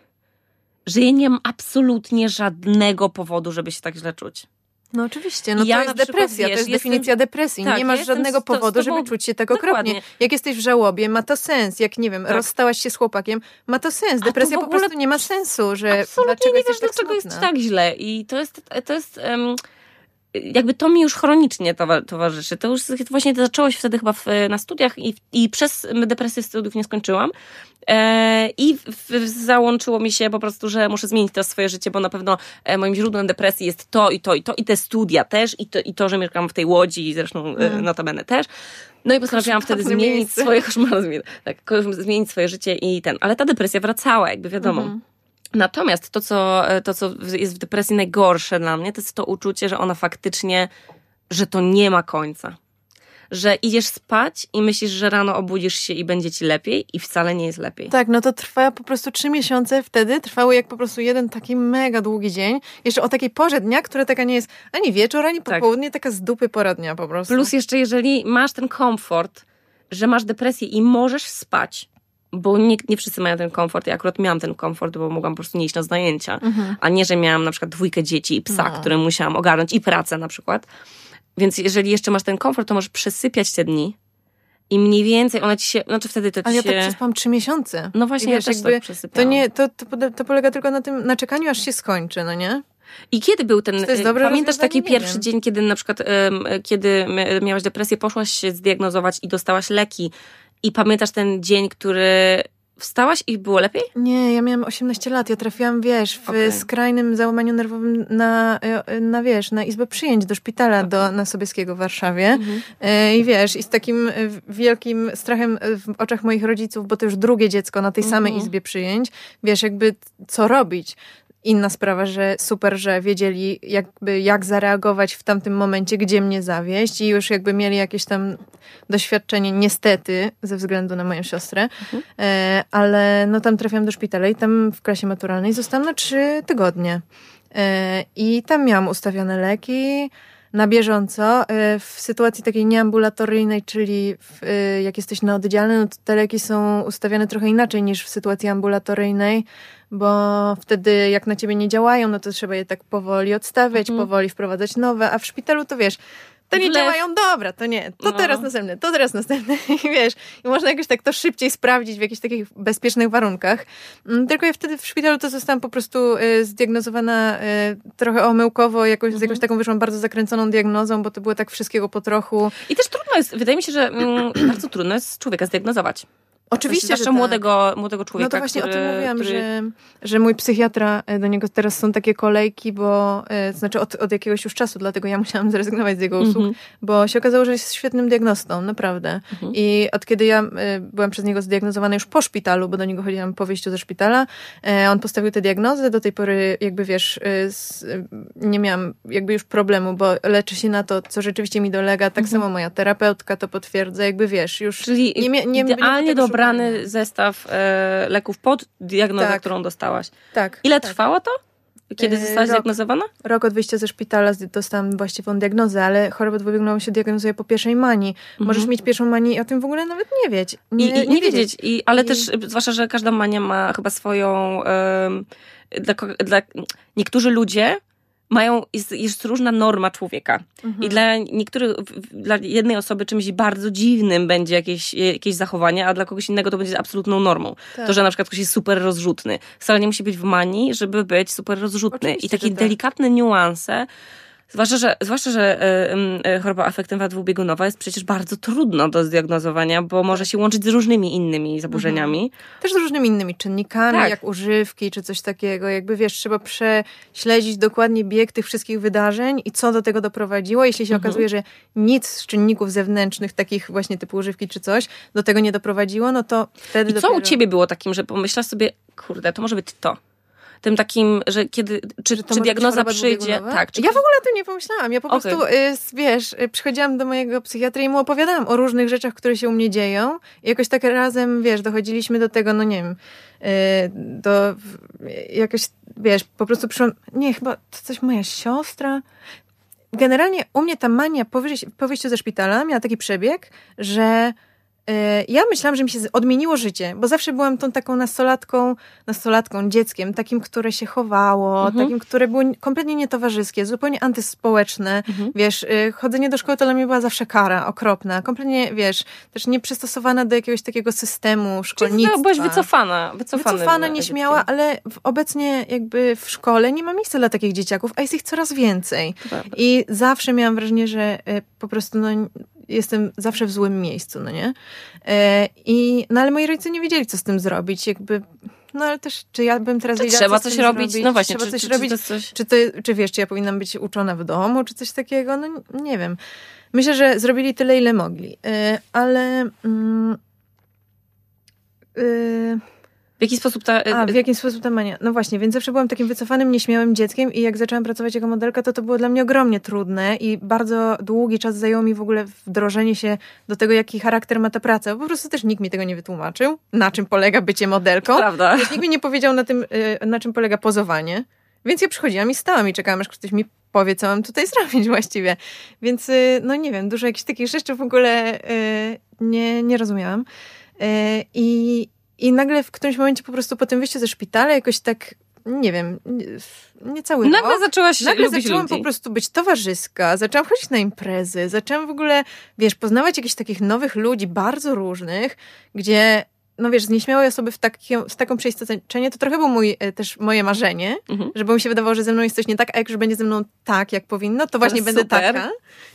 że ja nie mam absolutnie żadnego powodu, żeby się tak źle czuć. No oczywiście, no Ja to jest depresja, wiesz, to jest jestem- definicja depresji. Tak, nie ja masz jestem żadnego to- powodu, tobą- żeby czuć się tak okropnie. Jak jesteś w żałobie, ma to sens. Jak, nie wiem, Tak. rozstałaś się z chłopakiem, ma to sens. to Depresja w po prostu nie ma sensu, że Absolutnie dlaczego nie wiesz, tak dlaczego jest smutna. tak źle. I to jest, to jest em, jakby to mi już chronicznie towa- towarzyszy. To już właśnie to zaczęło się wtedy chyba w, na studiach i, i przez depresję studiów nie skończyłam. E, I w, załączyło mi się po prostu, że muszę zmienić to swoje życie, bo na pewno e, moim źródłem depresji jest to i to i to i te studia też i to, i to że mieszkam w tej Łodzi zresztą mm. notabene też. No i postanowiłam wtedy zmienić miejsce. swoje koszmarne, tak, zmienić swoje życie i ten, ale ta depresja wracała, jakby wiadomo. Mhm. Natomiast to co, to, co jest w depresji najgorsze dla mnie, to jest to uczucie, że ona faktycznie, że to nie ma końca. Że idziesz spać i myślisz, że rano obudzisz się i będzie ci lepiej i wcale nie jest lepiej. Tak, no to trwa po prostu trzy miesiące wtedy, trwały jak po prostu jeden taki mega długi dzień. Jeszcze o takiej porze dnia, która taka nie jest ani wieczór, ani Tak. popołudnie, taka z dupy pora dnia po prostu. Plus jeszcze jeżeli masz ten komfort, że masz depresję i możesz spać, bo nie, nie wszyscy mają ten komfort. Ja akurat miałam ten komfort, bo mogłam po prostu nie iść na zajęcia. Mhm. A nie, że miałam na przykład dwójkę dzieci i psa, No. które musiałam ogarnąć i pracę na przykład. Więc jeżeli jeszcze masz ten komfort, to możesz przesypiać te dni i mniej więcej ona ci się, znaczy wtedy to ci Ale ja się... tak przespałam trzy miesiące. No właśnie, I wiesz, ja też jakby tak To przesypiałam. nie, to, to, to polega tylko na tym, na czekaniu aż się skończy, no nie? I kiedy był ten, pamiętasz taki pierwszy wiem. dzień, kiedy na przykład, em, kiedy miałaś depresję, poszłaś się zdiagnozować i dostałaś leki i pamiętasz ten dzień, który wstałaś i było lepiej? Nie, ja miałam 18 lat, ja trafiłam, wiesz, w Okej. skrajnym załamaniu nerwowym na, e, na, wiesz, na izbę przyjęć do szpitala do, na Sobieskiego w Warszawie. Mhm. E, I wiesz, i z takim e, wielkim strachem e, w oczach moich rodziców, bo to już drugie dziecko na tej samej Mhm. izbie przyjęć, wiesz, jakby co robić. Inna sprawa, że super, że wiedzieli jakby jak zareagować w tamtym momencie, gdzie mnie zawieść i już jakby mieli jakieś tam doświadczenie, niestety, ze względu na moją siostrę, e, ale no tam trafiłam do szpitala i tam w klasie maturalnej zostałam na trzy tygodnie. E, I tam miałam ustawione leki na bieżąco. E, W sytuacji takiej nieambulatoryjnej, czyli w, e, jak jesteś na oddziale, no to te leki są ustawiane trochę inaczej niż w sytuacji ambulatoryjnej, bo wtedy jak na ciebie nie działają, no to trzeba je tak powoli odstawiać, Mhm. powoli wprowadzać nowe, a w szpitalu to wiesz, to nie działają, dobra, to nie, to No. teraz następne, to teraz następne i wiesz, i można jakoś tak to szybciej sprawdzić w jakichś takich bezpiecznych warunkach. Mm, Tylko ja wtedy w szpitalu to zostałam po prostu y, zdiagnozowana y, trochę omyłkowo, jakoś, z Mhm. jakąś taką wyszłam bardzo zakręconą diagnozą, bo to było tak wszystkiego po trochu. I też trudno jest, wydaje mi się, że mm, bardzo trudno jest człowieka zdiagnozować. Oczywiście, zwłaszcza tak. młodego, młodego człowieka. No to właśnie który, o tym mówiłam, który... że, że mój psychiatra, e, do niego teraz są takie kolejki, bo to znaczy od, od jakiegoś już czasu, dlatego ja musiałam zrezygnować z jego usług, mm -hmm. bo się okazało, że jest świetnym diagnostą, naprawdę. Mm -hmm. I od kiedy ja byłam przez niego zdiagnozowana już po szpitalu, bo do niego chodziłam po wyjściu ze szpitala, on postawił tę diagnozę, do tej pory jakby wiesz, nie miałam jakby już problemu, bo leczy się na to, co rzeczywiście mi dolega, tak mm -hmm. samo moja terapeutka to potwierdza, jakby wiesz, już... Czyli nie, nie, nie idealnie dobrany zestaw e, leków pod diagnozę, tak. którą dostałaś. Tak. Ile tak. trwało to? Kiedy e, zostałaś zdiagnozowana? Rok od wyjścia ze szpitala dostałam właściwą diagnozę, ale choroba dwubiegunową się diagnozuje po pierwszej manii. Mhm. Możesz mieć pierwszą manię i o tym w ogóle nawet nie wiedzieć. Nie, I, i nie, nie wiedzieć. wiedzieć. I, ale I... też, zwłaszcza, że każda mania ma chyba swoją... Um, dla, dla, niektórzy ludzie mają, jest, jest różna norma człowieka. Mhm. I dla niektórych, dla jednej osoby czymś bardzo dziwnym będzie jakieś, jakieś zachowanie, a dla kogoś innego to będzie absolutną normą. Tak. To, że na przykład ktoś jest super rozrzutny. Wcale nie musi być w manii, żeby być super rozrzutny. Oczywiście, I takie tak. delikatne niuanse Zwłaszcza, że, zwłaszcza, że y, y, choroba afektywna dwubiegunowa jest przecież bardzo trudno do zdiagnozowania, bo może się łączyć z różnymi innymi zaburzeniami. Mhm. Też z różnymi innymi czynnikami, tak. jak używki czy coś takiego. Jakby wiesz, trzeba prześledzić dokładnie bieg tych wszystkich wydarzeń i co do tego doprowadziło. Jeśli się mhm. okazuje, że nic z czynników zewnętrznych, takich właśnie typu używki czy coś, do tego nie doprowadziło, no to wtedy. I co dopiero... u ciebie było takim, że pomyślasz sobie, kurde, to może być to tym takim, że kiedy, czy, czy, czy diagnoza przyjdzie. Tak, czy... Ja w ogóle o tym nie pomyślałam. Ja po okay. prostu, y, wiesz, y, przychodziłam do mojego psychiatry i mu opowiadałam o różnych rzeczach, które się u mnie dzieją. I jakoś tak razem, wiesz, dochodziliśmy do tego, no nie wiem, y, do jakoś, wiesz, po prostu przyszłam, nie, chyba to coś moja siostra. Generalnie u mnie ta mania po, po wyjściu ze szpitala miała taki przebieg, że ja myślałam, że mi się odmieniło życie, bo zawsze byłam tą taką nastolatką, nastolatką, dzieckiem, takim, które się chowało, mhm. takim, które było kompletnie nietowarzyskie, zupełnie antyspołeczne. Mhm. Wiesz, e, chodzenie do szkoły to dla mnie była zawsze kara okropna, kompletnie, wiesz, też nieprzystosowana do jakiegoś takiego systemu szkolnictwa. Czyli byłaś wycofana. Wycofana, wycofana nieśmiała, ale obecnie jakby w szkole nie ma miejsca dla takich dzieciaków, a jest ich coraz więcej. I zawsze miałam wrażenie, że e, po prostu no, jestem zawsze w złym miejscu, no nie? E, I, no ale moi rodzice nie wiedzieli, co z tym zrobić, jakby... No ale też, czy ja bym teraz wiedziała, Trzeba coś robić, zrobić? no właśnie. Trzeba czy, coś czy, robić, czy, coś... Czy, to, czy wiesz, czy ja powinnam być uczona w domu, czy coś takiego? No nie wiem. Myślę, że zrobili tyle, ile mogli. E, ale... Mm, y, w jaki sposób ta... A, w jaki sposób ta mania? No właśnie, więc zawsze byłam takim wycofanym, nieśmiałym dzieckiem i jak zaczęłam pracować jako modelka, to to było dla mnie ogromnie trudne i bardzo długi czas zajęło mi w ogóle wdrożenie się do tego, jaki charakter ma ta praca. Bo po prostu też nikt mi tego nie wytłumaczył, na czym polega bycie modelką. Prawda. Też nikt mi nie powiedział na tym, y, na czym polega pozowanie. Więc ja przychodziłam i stałam i czekałam, aż ktoś mi powie, co mam tutaj zrobić właściwie. Więc, y, no nie wiem, dużo jakichś takich rzeczy w ogóle y, nie, nie rozumiałam. I, i nagle w którymś momencie po prostu po tym wyjściu ze szpitala jakoś tak, nie wiem, niecały Nagle rok, zaczęłaś Nagle zaczęłam ludzi. po prostu być towarzyska, zaczęłam chodzić na imprezy, zaczęłam w ogóle, wiesz, poznawać jakichś takich nowych ludzi, bardzo różnych, gdzie no wiesz, z nieśmiałej osoby w, takie, w taką przeistoczenie, to trochę było mój, e, też moje marzenie, mhm. żeby mi się wydawało, że ze mną jest coś nie tak, a jak już będzie ze mną tak, jak powinno, to właśnie będę super. taka.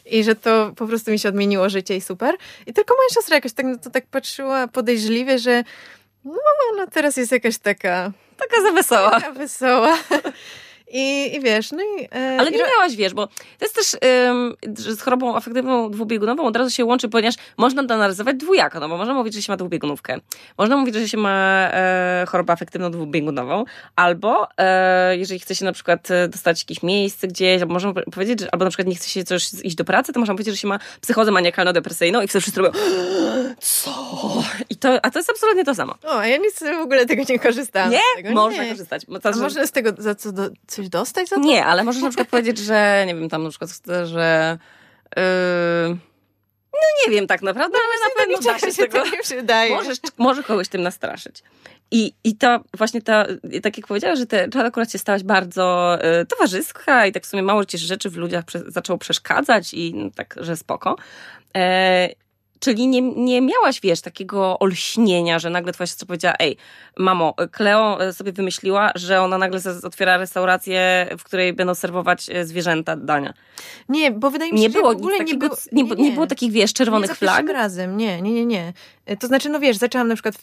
I że to po prostu mi się odmieniło życie i super. I tylko moja siostra jakoś tak, no to tak patrzyła podejrzliwie, że no, ona teraz jest jakaś taka... Taka za wesoła. Taka wesoła. I, I wiesz, no i... E, Ale nie i... miałaś, wiesz, bo to jest też, ym, że z chorobą afektywną dwubiegunową od razu się łączy, ponieważ można to narysować dwujako, no bo można mówić, że się ma dwubiegunówkę. Można mówić, że się ma e, chorobę afektywną dwubiegunową, albo e, jeżeli chce się na przykład e, dostać jakieś miejsce gdzieś, albo można powiedzieć, że, albo na przykład nie chce się coś iść do pracy, to można powiedzieć, że się ma psychozę maniakalno-depresyjną i wtedy wszyscy robią co? I to, a to jest absolutnie to samo. O, a ja nic w ogóle tego nie korzystałam. Nie? Można nie. korzystać. To, a można z tego za co do, coś dostać za to? Nie, ale możesz na przykład powiedzieć, że nie wiem, tam na przykład, że... Yy, no nie wiem tak naprawdę, no, ale na pewno da się, się tego... przydaje. Możesz, może kogoś tym nastraszyć. I, I to właśnie ta, tak jak powiedziałaś, że ty akurat się stałaś bardzo y, towarzyska i tak w sumie mało ci rzeczy w ludziach prze, zaczęło przeszkadzać i no, tak, że spoko. E, czyli nie, nie miałaś, wiesz, takiego olśnienia, że nagle twoja siostra powiedziała, ej, mamo, Kleo e, sobie wymyśliła, że ona nagle otwiera restaurację, w której będą serwować e, zwierzęta dania. Nie, bo wydaje mi się, nie że było w ogóle takiego, nie, było, nie, nie, nie było takich, wiesz, czerwonych nie flag. razem, nie, nie, nie, nie. To znaczy, no wiesz, zaczęłam na przykład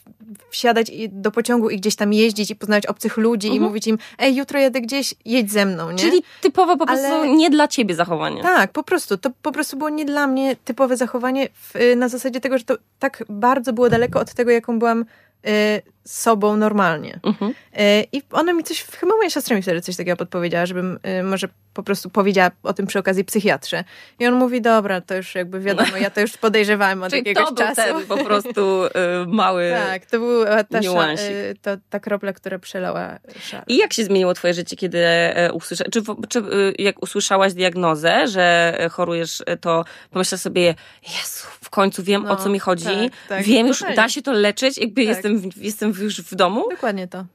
wsiadać do pociągu i gdzieś tam jeździć i poznawać obcych ludzi mhm. i mówić im, ej, jutro jadę gdzieś, jedź ze mną, nie? Czyli typowo po prostu Ale... nie dla ciebie zachowanie. Tak, po prostu. To po prostu było nie dla mnie typowe zachowanie w, na zasadzie tego, że to tak bardzo było daleko od tego, jaką byłam y, sobą normalnie. Mhm. Y, I ona mi coś, chyba moja siostra mi wtedy coś takiego podpowiedziała, żebym y, może po prostu powiedziała o tym przy okazji psychiatrze. I on mówi, dobra, to już jakby wiadomo, ja to już podejrzewałem od Czyli jakiegoś to był czasu. Ten po prostu y, mały Tak, to była ta, y, to, ta kropla, która przelała szal. I jak się zmieniło twoje życie, kiedy e, usłyszałaś, czy, czy y, jak usłyszałaś diagnozę, że chorujesz, to pomyślasz sobie, Jezu, w końcu wiem, no, o co mi chodzi, tak, tak, wiem już, da się to leczyć, jakby tak. jestem, jestem już w domu. Dokładnie to.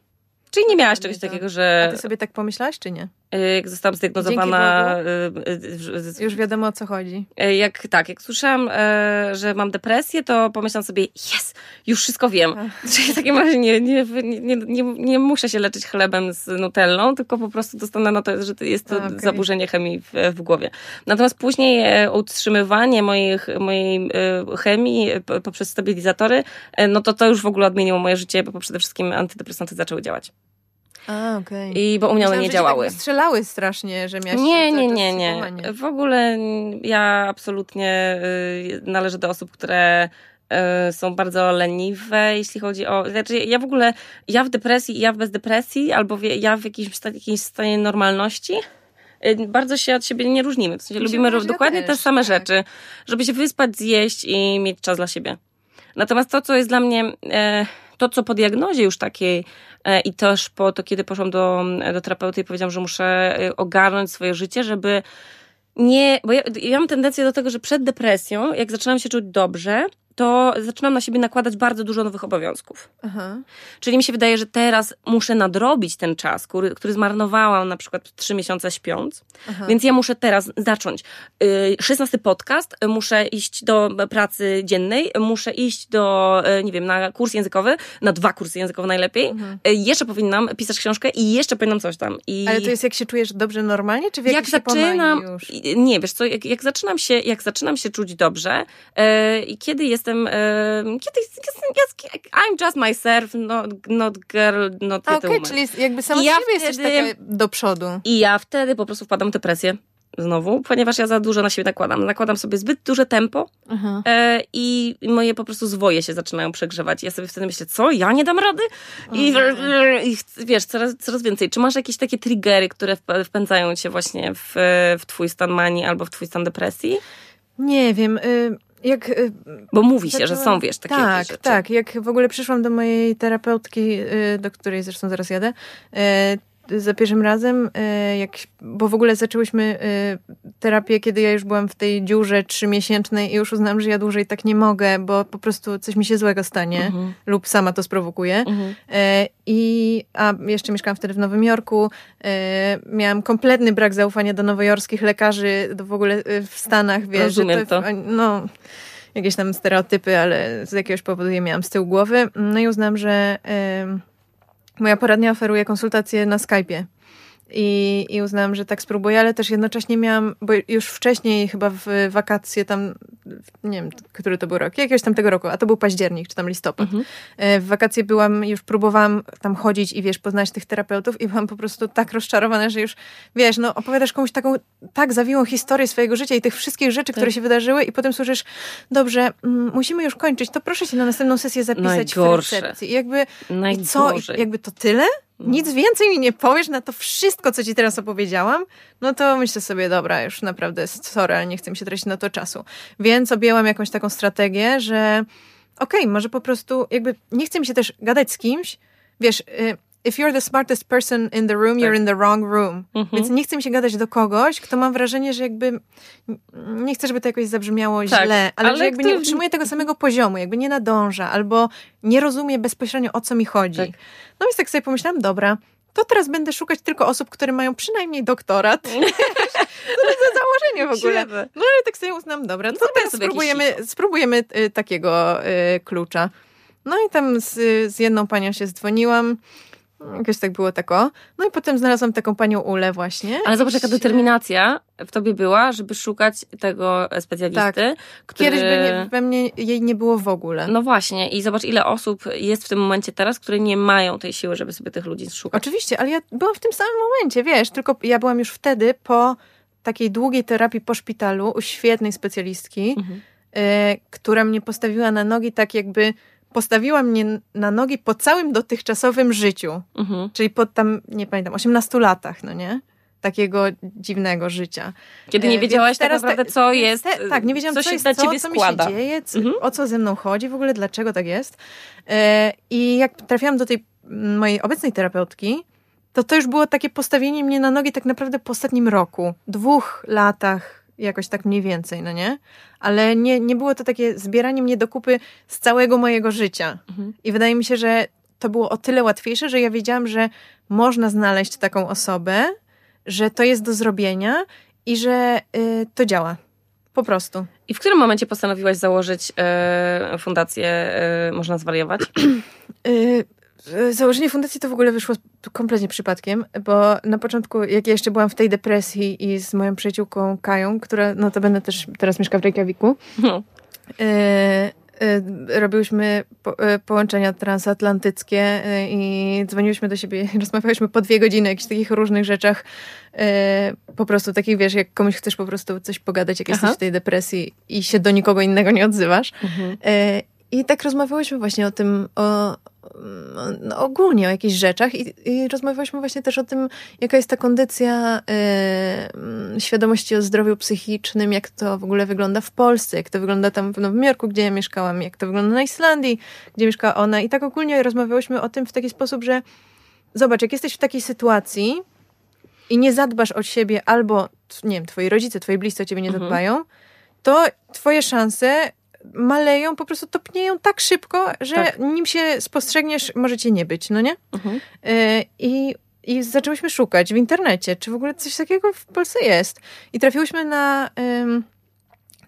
Czyli nie miałaś czegoś takiego, że... A ty sobie tak pomyślałaś, czy nie? Y, jak zostałam zdiagnozowana... Y, y, Już wiadomo, o co chodzi. Jak, tak, jak słyszałam, że mam depresję, to pomyślałam sobie, jest, już wszystko wiem. Czyli w takim razie nie, nie, nie, nie, nie muszę się leczyć chlebem z nutellą, tylko po prostu dostanę na to, że jest to okay. zaburzenie chemii w, w, głowie. Natomiast później e, utrzymywanie moich, mojej e, chemii poprzez stabilizatory, e, no to to już w ogóle odmieniło moje życie, bo przede wszystkim antydepresanty zaczęły działać. A, okay. I bo u mnie one nie działały. Tak strzelały strasznie, że miałaś Nie, nie, nie, nie. W ogóle ja absolutnie y, należę do osób, które y, są bardzo leniwe, jeśli chodzi o. Znaczy, ja w ogóle, ja w depresji, ja w bezdepresji, albo ja w jakimś, jakimś stanie normalności y, bardzo się od siebie nie różnimy. W sensie lubimy dokładnie też, te same tak. rzeczy, żeby się wyspać, zjeść i mieć czas dla siebie. Natomiast to, co jest dla mnie, e, to, co po diagnozie już takiej E, i też po to, kiedy poszłam do, do terapeuty i powiedziałam, że muszę e, ogarnąć swoje życie, żeby nie, bo ja, ja mam tendencję do tego, że przed depresją, jak zaczynam się czuć dobrze, to zaczynam na siebie nakładać bardzo dużo nowych obowiązków. Aha. Czyli mi się wydaje, że teraz muszę nadrobić ten czas, który, który zmarnowałam na przykład trzy miesiące śpiąc, Aha. więc ja muszę teraz zacząć. Szesnasty podcast, muszę iść do pracy dziennej, muszę iść do, y, nie wiem, na kurs językowy, na dwa kursy językowe najlepiej. Mhm. Y, jeszcze powinnam pisać książkę i jeszcze powinnam coś tam. I... Ale to jest jak się czujesz dobrze normalnie, czy w jak zaczynam, już? Nie, wiesz co, jak, jak, zaczynam się, jak zaczynam się czuć dobrze yy, i kiedy jest jestem, kiedy jestem, I'm just myself, not, not girl, not okay, czyli jakby sama ja siebie wtedy, jesteś taka do przodu. I ja wtedy po prostu wpadam w depresję znowu, ponieważ ja za dużo na siebie nakładam. Nakładam sobie zbyt duże tempo e, i moje po prostu zwoje się zaczynają przegrzewać. Ja sobie wtedy myślę, co, ja nie dam rady? I, i wiesz, coraz, coraz więcej. Czy masz jakieś takie triggery, które wpędzają cię właśnie w, w twój stan manii albo w twój stan depresji? Nie wiem. Y jak, y, Bo mówi się, że są, wiesz, takie Tak, rzeczy. tak. Jak w ogóle przyszłam do mojej terapeutki, y, do której zresztą zaraz jadę, y, za pierwszym razem, e, jak, bo w ogóle zaczęłyśmy e, terapię, kiedy ja już byłam w tej dziurze trzymiesięcznej i już uznałam, że ja dłużej tak nie mogę, bo po prostu coś mi się złego stanie mhm. lub sama to sprowokuje. E, I a jeszcze mieszkałam wtedy w Nowym Jorku. Miałam kompletny brak zaufania do nowojorskich lekarzy, do w ogóle w Stanach, wiesz, Rozumiem to, to. no jakieś tam stereotypy, ale z jakiegoś powodu je miałam z tyłu głowy. No i uznałam, że Moja poradnia oferuje konsultacje na Skype'ie. I, I uznałam, że tak spróbuję, ale też jednocześnie miałam, bo już wcześniej chyba w wakacje tam, nie wiem, który to był rok, jakiegoś tam tego roku, a to był październik, czy tam listopad. Mhm. E, w wakacje byłam, już próbowałam tam chodzić i wiesz, poznać tych terapeutów i byłam po prostu tak rozczarowana, że już, wiesz, no opowiadasz komuś taką, tak zawiłą historię swojego życia i tych wszystkich rzeczy, tak. które się wydarzyły i potem słyszysz, dobrze, mm, musimy już kończyć, to proszę się na następną sesję zapisać Najgorsze. w recepcji. I jakby, Najgorzej. i co, I jakby to tyle? Nic więcej mi nie powiesz na to wszystko, co ci teraz opowiedziałam, no to myślę sobie, dobra, już naprawdę sorry, ale nie chcę mi się tracić na to czasu. Więc objęłam jakąś taką strategię, że okej, okay, może po prostu jakby nie chcę mi się też gadać z kimś, wiesz, y, if you're the smartest person in the room, you're tak. in the wrong room. Mhm. Więc nie chcę mi się gadać do kogoś, kto mam wrażenie, że jakby nie chcę, żeby to jakoś zabrzmiało tak, źle, ale, ale że jakby kto... nie utrzymuje tego samego poziomu, jakby nie nadąża, albo nie rozumie bezpośrednio o co mi chodzi. Tak. No więc tak sobie pomyślałam, dobra, to teraz będę szukać tylko osób, które mają przynajmniej doktorat. to jest założenie w ogóle. No ale tak sobie uznam, dobra, no to teraz spróbujemy, spróbujemy y, takiego y, klucza. No i tam z, z jedną panią się dzwoniłam. Jakoś tak było tako. No i potem znalazłam taką panią Ulę właśnie. Ale zobacz, jaka determinacja w tobie była, żeby szukać tego specjalisty. Tak. Który... Kiedyś by nie, we mnie jej nie było w ogóle. No właśnie. I zobacz, ile osób jest w tym momencie teraz, które nie mają tej siły, żeby sobie tych ludzi szukać. Oczywiście, ale ja byłam w tym samym momencie, wiesz, tylko ja byłam już wtedy po takiej długiej terapii po szpitalu u świetnej specjalistki, mhm. y, która mnie postawiła na nogi tak jakby postawiła mnie na nogi po całym dotychczasowym życiu. Mhm. Czyli po tam, nie pamiętam, 18 latach, no nie? Takiego dziwnego życia. Kiedy nie e, wiedziałaś tak naprawdę, co jest, te, tak, nie wiedziałam, co, co się dla co, ciebie co mi się dzieje, co, mhm. o co ze mną chodzi, w ogóle dlaczego tak jest. E, I jak trafiłam do tej mojej obecnej terapeutki, to to już było takie postawienie mnie na nogi tak naprawdę po ostatnim roku, dwóch latach, jakoś tak mniej więcej, no nie? Ale nie, nie było to takie zbieranie mnie do kupy z całego mojego życia. Mhm. I wydaje mi się, że to było o tyle łatwiejsze, że ja wiedziałam, że można znaleźć taką osobę, że to jest do zrobienia i że y, to działa. Po prostu. I w którym momencie postanowiłaś założyć y, fundację y, Można Zwariować? Y, Założenie fundacji to w ogóle wyszło kompletnie przypadkiem, bo na początku, jak ja jeszcze byłam w tej depresji i z moją przyjaciółką Kają, która no to będę też teraz mieszka w Reykjaviku, no. y, y, robiłyśmy po, y, połączenia transatlantyckie i dzwoniłyśmy do siebie rozmawiałyśmy po dwie godziny o jakichś takich różnych rzeczach. po prostu takich, wiesz, jak komuś chcesz po prostu coś pogadać, jak Aha. jesteś w tej depresji i się do nikogo innego nie odzywasz. Mhm. I tak rozmawiałyśmy właśnie o tym, o, no, ogólnie o jakichś rzeczach i, i rozmawialiśmy właśnie też o tym, jaka jest ta kondycja y, świadomości o zdrowiu psychicznym, jak to w ogóle wygląda w Polsce, jak to wygląda tam w Nowym Jorku, gdzie ja mieszkałam, jak to wygląda na Islandii, gdzie mieszka ona. I tak ogólnie rozmawiałyśmy o tym w taki sposób, że zobacz, jak jesteś w takiej sytuacji i nie zadbasz o siebie albo, nie wiem, twoi rodzice, twoi bliscy o ciebie nie mhm. zadbają, to twoje szanse maleją, po prostu topnieją tak szybko, że tak. nim się spostrzegniesz, możecie nie być, no nie? Mhm. Y I i zaczęłyśmy szukać w internecie, czy w ogóle coś takiego w Polsce jest. I trafiłyśmy na,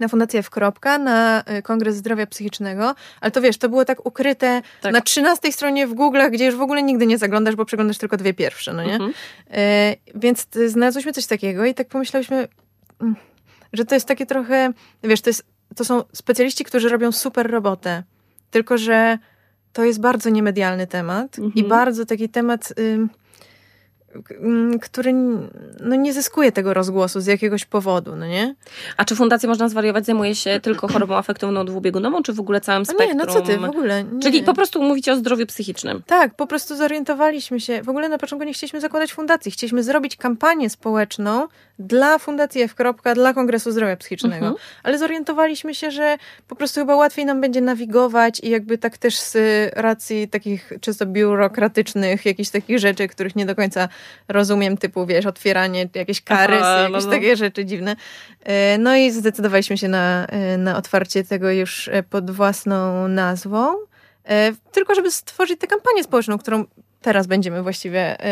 na Fundację w Kropka, na y, Kongres Zdrowia Psychicznego, ale to wiesz, to było tak ukryte tak. na trzynastej stronie w Google, gdzie już w ogóle nigdy nie zaglądasz, bo przeglądasz tylko dwie pierwsze, no nie? Mhm. Y więc znalazłyśmy coś takiego i tak pomyślałyśmy, mm, że to jest takie trochę, wiesz, to jest to są specjaliści, którzy robią super robotę. Tylko, że to jest bardzo niemedialny temat mhm. i bardzo taki temat. Y który no, nie zyskuje tego rozgłosu z jakiegoś powodu, no nie? A czy Fundacja Można Zwariować zajmuje się tylko chorobą afektywną dwubiegunową, czy w ogóle całym spektrum? Nie, no co ty, w ogóle. Nie. Czyli po prostu mówicie o zdrowiu psychicznym. Tak, po prostu zorientowaliśmy się. W ogóle na początku nie chcieliśmy zakładać fundacji. Chcieliśmy zrobić kampanię społeczną dla Fundacji F. dla Kongresu Zdrowia Psychicznego. Mhm. Ale zorientowaliśmy się, że po prostu chyba łatwiej nam będzie nawigować i jakby tak też z racji takich czysto biurokratycznych, jakichś takich rzeczy, których nie do końca rozumiem, typu, wiesz, otwieranie, jakieś karysy, Aha, jakieś no, no. takie rzeczy dziwne. E, no i zdecydowaliśmy się na, e, na otwarcie tego już e, pod własną nazwą. Tylko, żeby stworzyć tę kampanię społeczną, którą teraz będziemy właściwie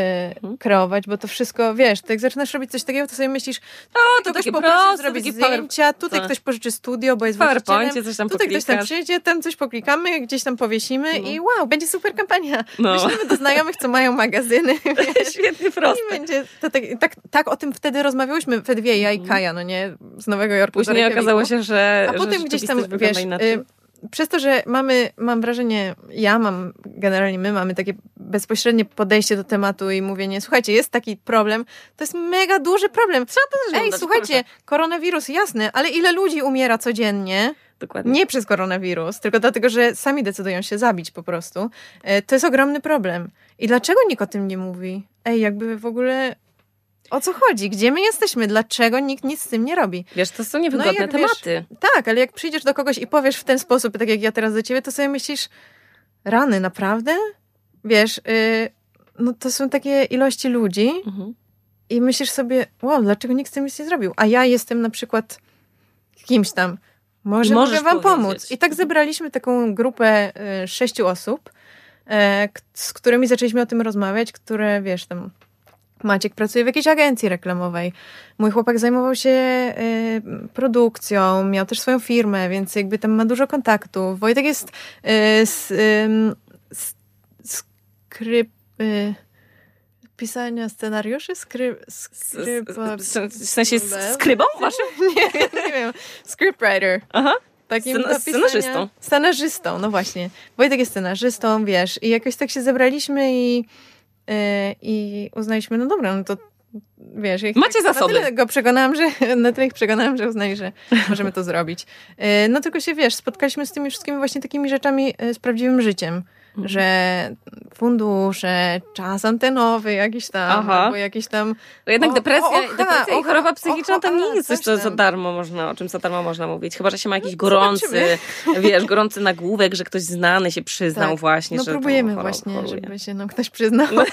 y, kreować, bo to wszystko, wiesz, tak jak zaczynasz robić coś takiego, to sobie myślisz, o, to ktoś poprosi zrobić zdjęcia, tutaj ktoś pożyczy studio, bo jest właścicielem, coś tam tutaj ktoś tam przyjdzie, tam coś poklikamy, gdzieś tam powiesimy no. i wow, będzie super kampania. No. Myślimy do znajomych, co mają magazyny. Świetnie proste. I będzie to tak, tak, tak, o tym wtedy rozmawiałyśmy, we dwie, ja i mhm. Kaja, no nie, z Nowego Jorku. Później okazało się, że A że potem gdzieś tam, wiesz, przez to, że mamy, mam wrażenie, ja mam, generalnie my mamy takie bezpośrednie podejście do tematu i mówienie, słuchajcie, jest taki problem, to jest mega duży problem. Trzeba to Ej, słuchajcie, proszę. koronawirus, jasne, ale ile ludzi umiera codziennie? Dokładnie. Nie przez koronawirus, tylko dlatego, że sami decydują się zabić po prostu. E, to jest ogromny problem. I dlaczego nikt o tym nie mówi? Ej, jakby w ogóle o co chodzi? Gdzie my jesteśmy? Dlaczego nikt nic z tym nie robi? Wiesz, to są niewygodne no tematy. Wiesz, tak, ale jak przyjdziesz do kogoś i powiesz w ten sposób, tak jak ja teraz do ciebie, to sobie myślisz, rany, naprawdę? Wiesz, yy, no to są takie ilości ludzi mhm. i myślisz sobie, wow, dlaczego nikt z tym nic nie zrobił? A ja jestem na przykład kimś tam, może mogę wam powiedzieć. pomóc. I tak zebraliśmy taką grupę y, sześciu osób, e, z którymi zaczęliśmy o tym rozmawiać, które, wiesz, tam Maciek pracuje w jakiejś agencji reklamowej. Mój chłopak zajmował się y, produkcją, miał też swoją firmę, więc jakby tam ma dużo kontaktów. Wojtek jest y, z, skryp... Y, pisania scenariuszy? Skry, skrypa, w sensie skrybą waszym? nie, nie wiem. Scriptwriter. Aha. Takim Scen scenarzystą. Scenarzystą, no właśnie. Wojtek jest scenarzystą, wiesz. I jakoś tak się zebraliśmy i I uznaliśmy, no dobra, no to wiesz, jak Macie zasoby. Na tyle go przekonałam, że na tyle ich przekonałam, że uznali, że możemy to zrobić. E, no tylko się wiesz, spotkaliśmy z tymi wszystkimi właśnie takimi rzeczami e, z prawdziwym życiem. Mhm. że fundusze, czas antenowy jakiś tam, Aha. albo jakiś tam... To jednak o, depresja, o, ocha, depresja i choroba psychiczna to nie jest coś, co za darmo można, o czym za darmo można mówić. Chyba, że się ma jakiś gorący, wiesz, gorący nagłówek, że ktoś znany się przyznał tak. właśnie, no, że próbujemy właśnie, choruje. żeby się no, ktoś przyznał. No,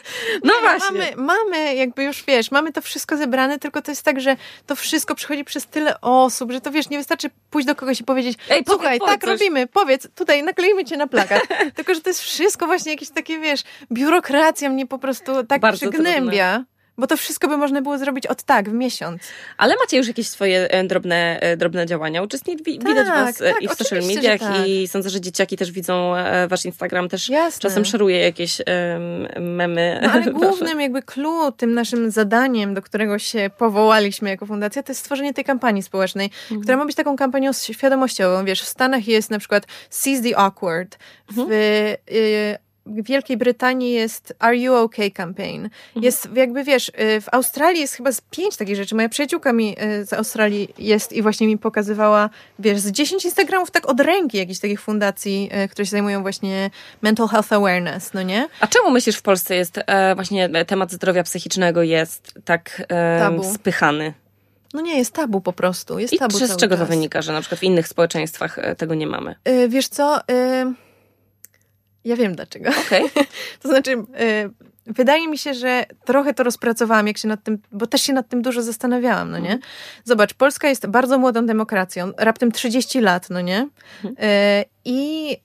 no właśnie. Mamy, mamy jakby już, wiesz, mamy to wszystko zebrane, tylko to jest tak, że to wszystko przychodzi przez tyle osób, że to, wiesz, nie wystarczy pójść do kogoś i powiedzieć, Ej, słuchaj, tak robimy, powiedz, tutaj nakleimy cię na plakat. tylko tylko, że to jest wszystko właśnie jakieś takie, wiesz, biurokracja mnie po prostu tak Bardzo przygnębia. Trudne. Bo to wszystko by można było zrobić od tak, w miesiąc. Ale macie już jakieś swoje e, drobne, e, drobne działania. Uczestniczy, tak, widać was tak, i w social mediach tak. i sądzę, że dzieciaki też widzą wasz Instagram, też Jasne. czasem szeruje jakieś um, memy. No, ale głównym jakby clue, tym naszym zadaniem, do którego się powołaliśmy jako fundacja, to jest stworzenie tej kampanii społecznej, mhm. która ma być taką kampanią świadomościową. Wiesz, w Stanach jest na przykład Seize the Awkward. Mhm. W y, w Wielkiej Brytanii jest Are You OK campaign. Mhm. Jest jakby wiesz, y, w Australii jest chyba z pięć takich rzeczy. Moja przyjaciółka mi y, z Australii jest i właśnie mi pokazywała, wiesz, z dziesięć Instagramów tak od ręki jakichś takich fundacji, y, które się zajmują właśnie mental health awareness, no nie? A czemu myślisz w Polsce jest e, właśnie temat zdrowia psychicznego jest tak e, spychany? No nie, jest tabu po prostu. Jest I tabu z czego czas. to wynika, że na przykład w innych społeczeństwach e, tego nie mamy? Yy, wiesz co... Yy ja wiem dlaczego. Okay. to znaczy, y, wydaje mi się, że trochę to rozpracowałam, jak się nad tym, bo też się nad tym dużo zastanawiałam, no nie? Mhm. Zobacz, Polska jest bardzo młodą demokracją, raptem 30 lat, no nie? Mhm. Y, I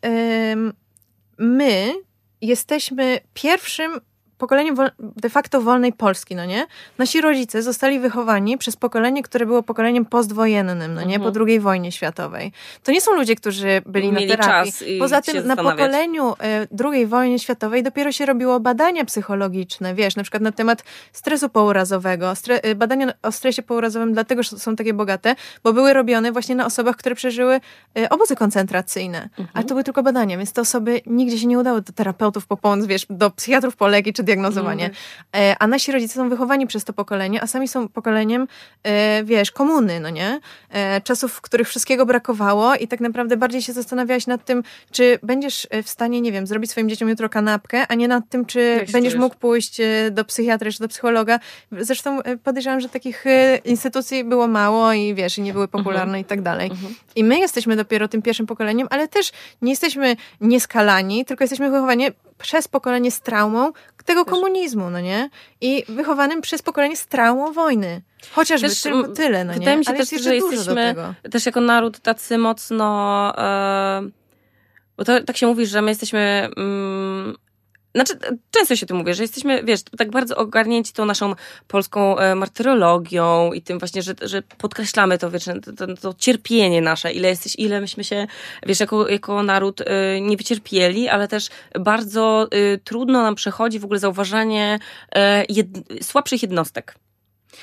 my jesteśmy pierwszym pokolenie de facto wolnej Polski, no nie? Nasi rodzice zostali wychowani przez pokolenie, które było pokoleniem postwojennym, no nie? Mhm. Po II wojnie światowej. To nie są ludzie, którzy byli Mieli na terapii. Poza tym na pokoleniu e, II wojny światowej dopiero się robiło badania psychologiczne, wiesz, na przykład na temat stresu pourazowego. Stre e, badania o stresie pourazowym dlatego są takie bogate, bo były robione właśnie na osobach, które przeżyły e, obozy koncentracyjne. Mhm. Ale to były tylko badania, więc te osoby nigdzie się nie udały do terapeutów po pomoc, wiesz, do psychiatrów po leki czy diagnozowanie. Mm. A nasi rodzice są wychowani przez to pokolenie, a sami są pokoleniem, e, wiesz, komuny, no nie? E, czasów, w których wszystkiego brakowało i tak naprawdę bardziej się zastanawiałaś nad tym, czy będziesz w stanie, nie wiem, zrobić swoim dzieciom jutro kanapkę, a nie nad tym, czy będziesz mógł pójść do psychiatry czy do psychologa. Zresztą podejrzewam, że takich instytucji było mało i wiesz, i nie były popularne mhm. i tak dalej. Mhm. I my jesteśmy dopiero tym pierwszym pokoleniem, ale też nie jesteśmy nieskalani, tylko jesteśmy wychowani przez pokolenie z traumą Też. komunizmu, no nie? I wychowanym przez pokolenie z traumą wojny. Chociażby też, tylko tyle, no nie? Wydaje mi się Ale też, że jesteśmy też jako naród tacy mocno... Yy, bo to, tak się mówi, że my jesteśmy... Yy, znaczy, często się tu mówię, że jesteśmy, wiesz, tak bardzo ogarnięci tą naszą polską e, martyrologią i tym właśnie, że, że podkreślamy to, wiesz, to, to, cierpienie nasze, ile jesteś, ile myśmy się, wiesz, jako, jako naród e, nie wycierpieli, ale też bardzo e, trudno nam przechodzi w ogóle zauważanie jed, słabszych jednostek.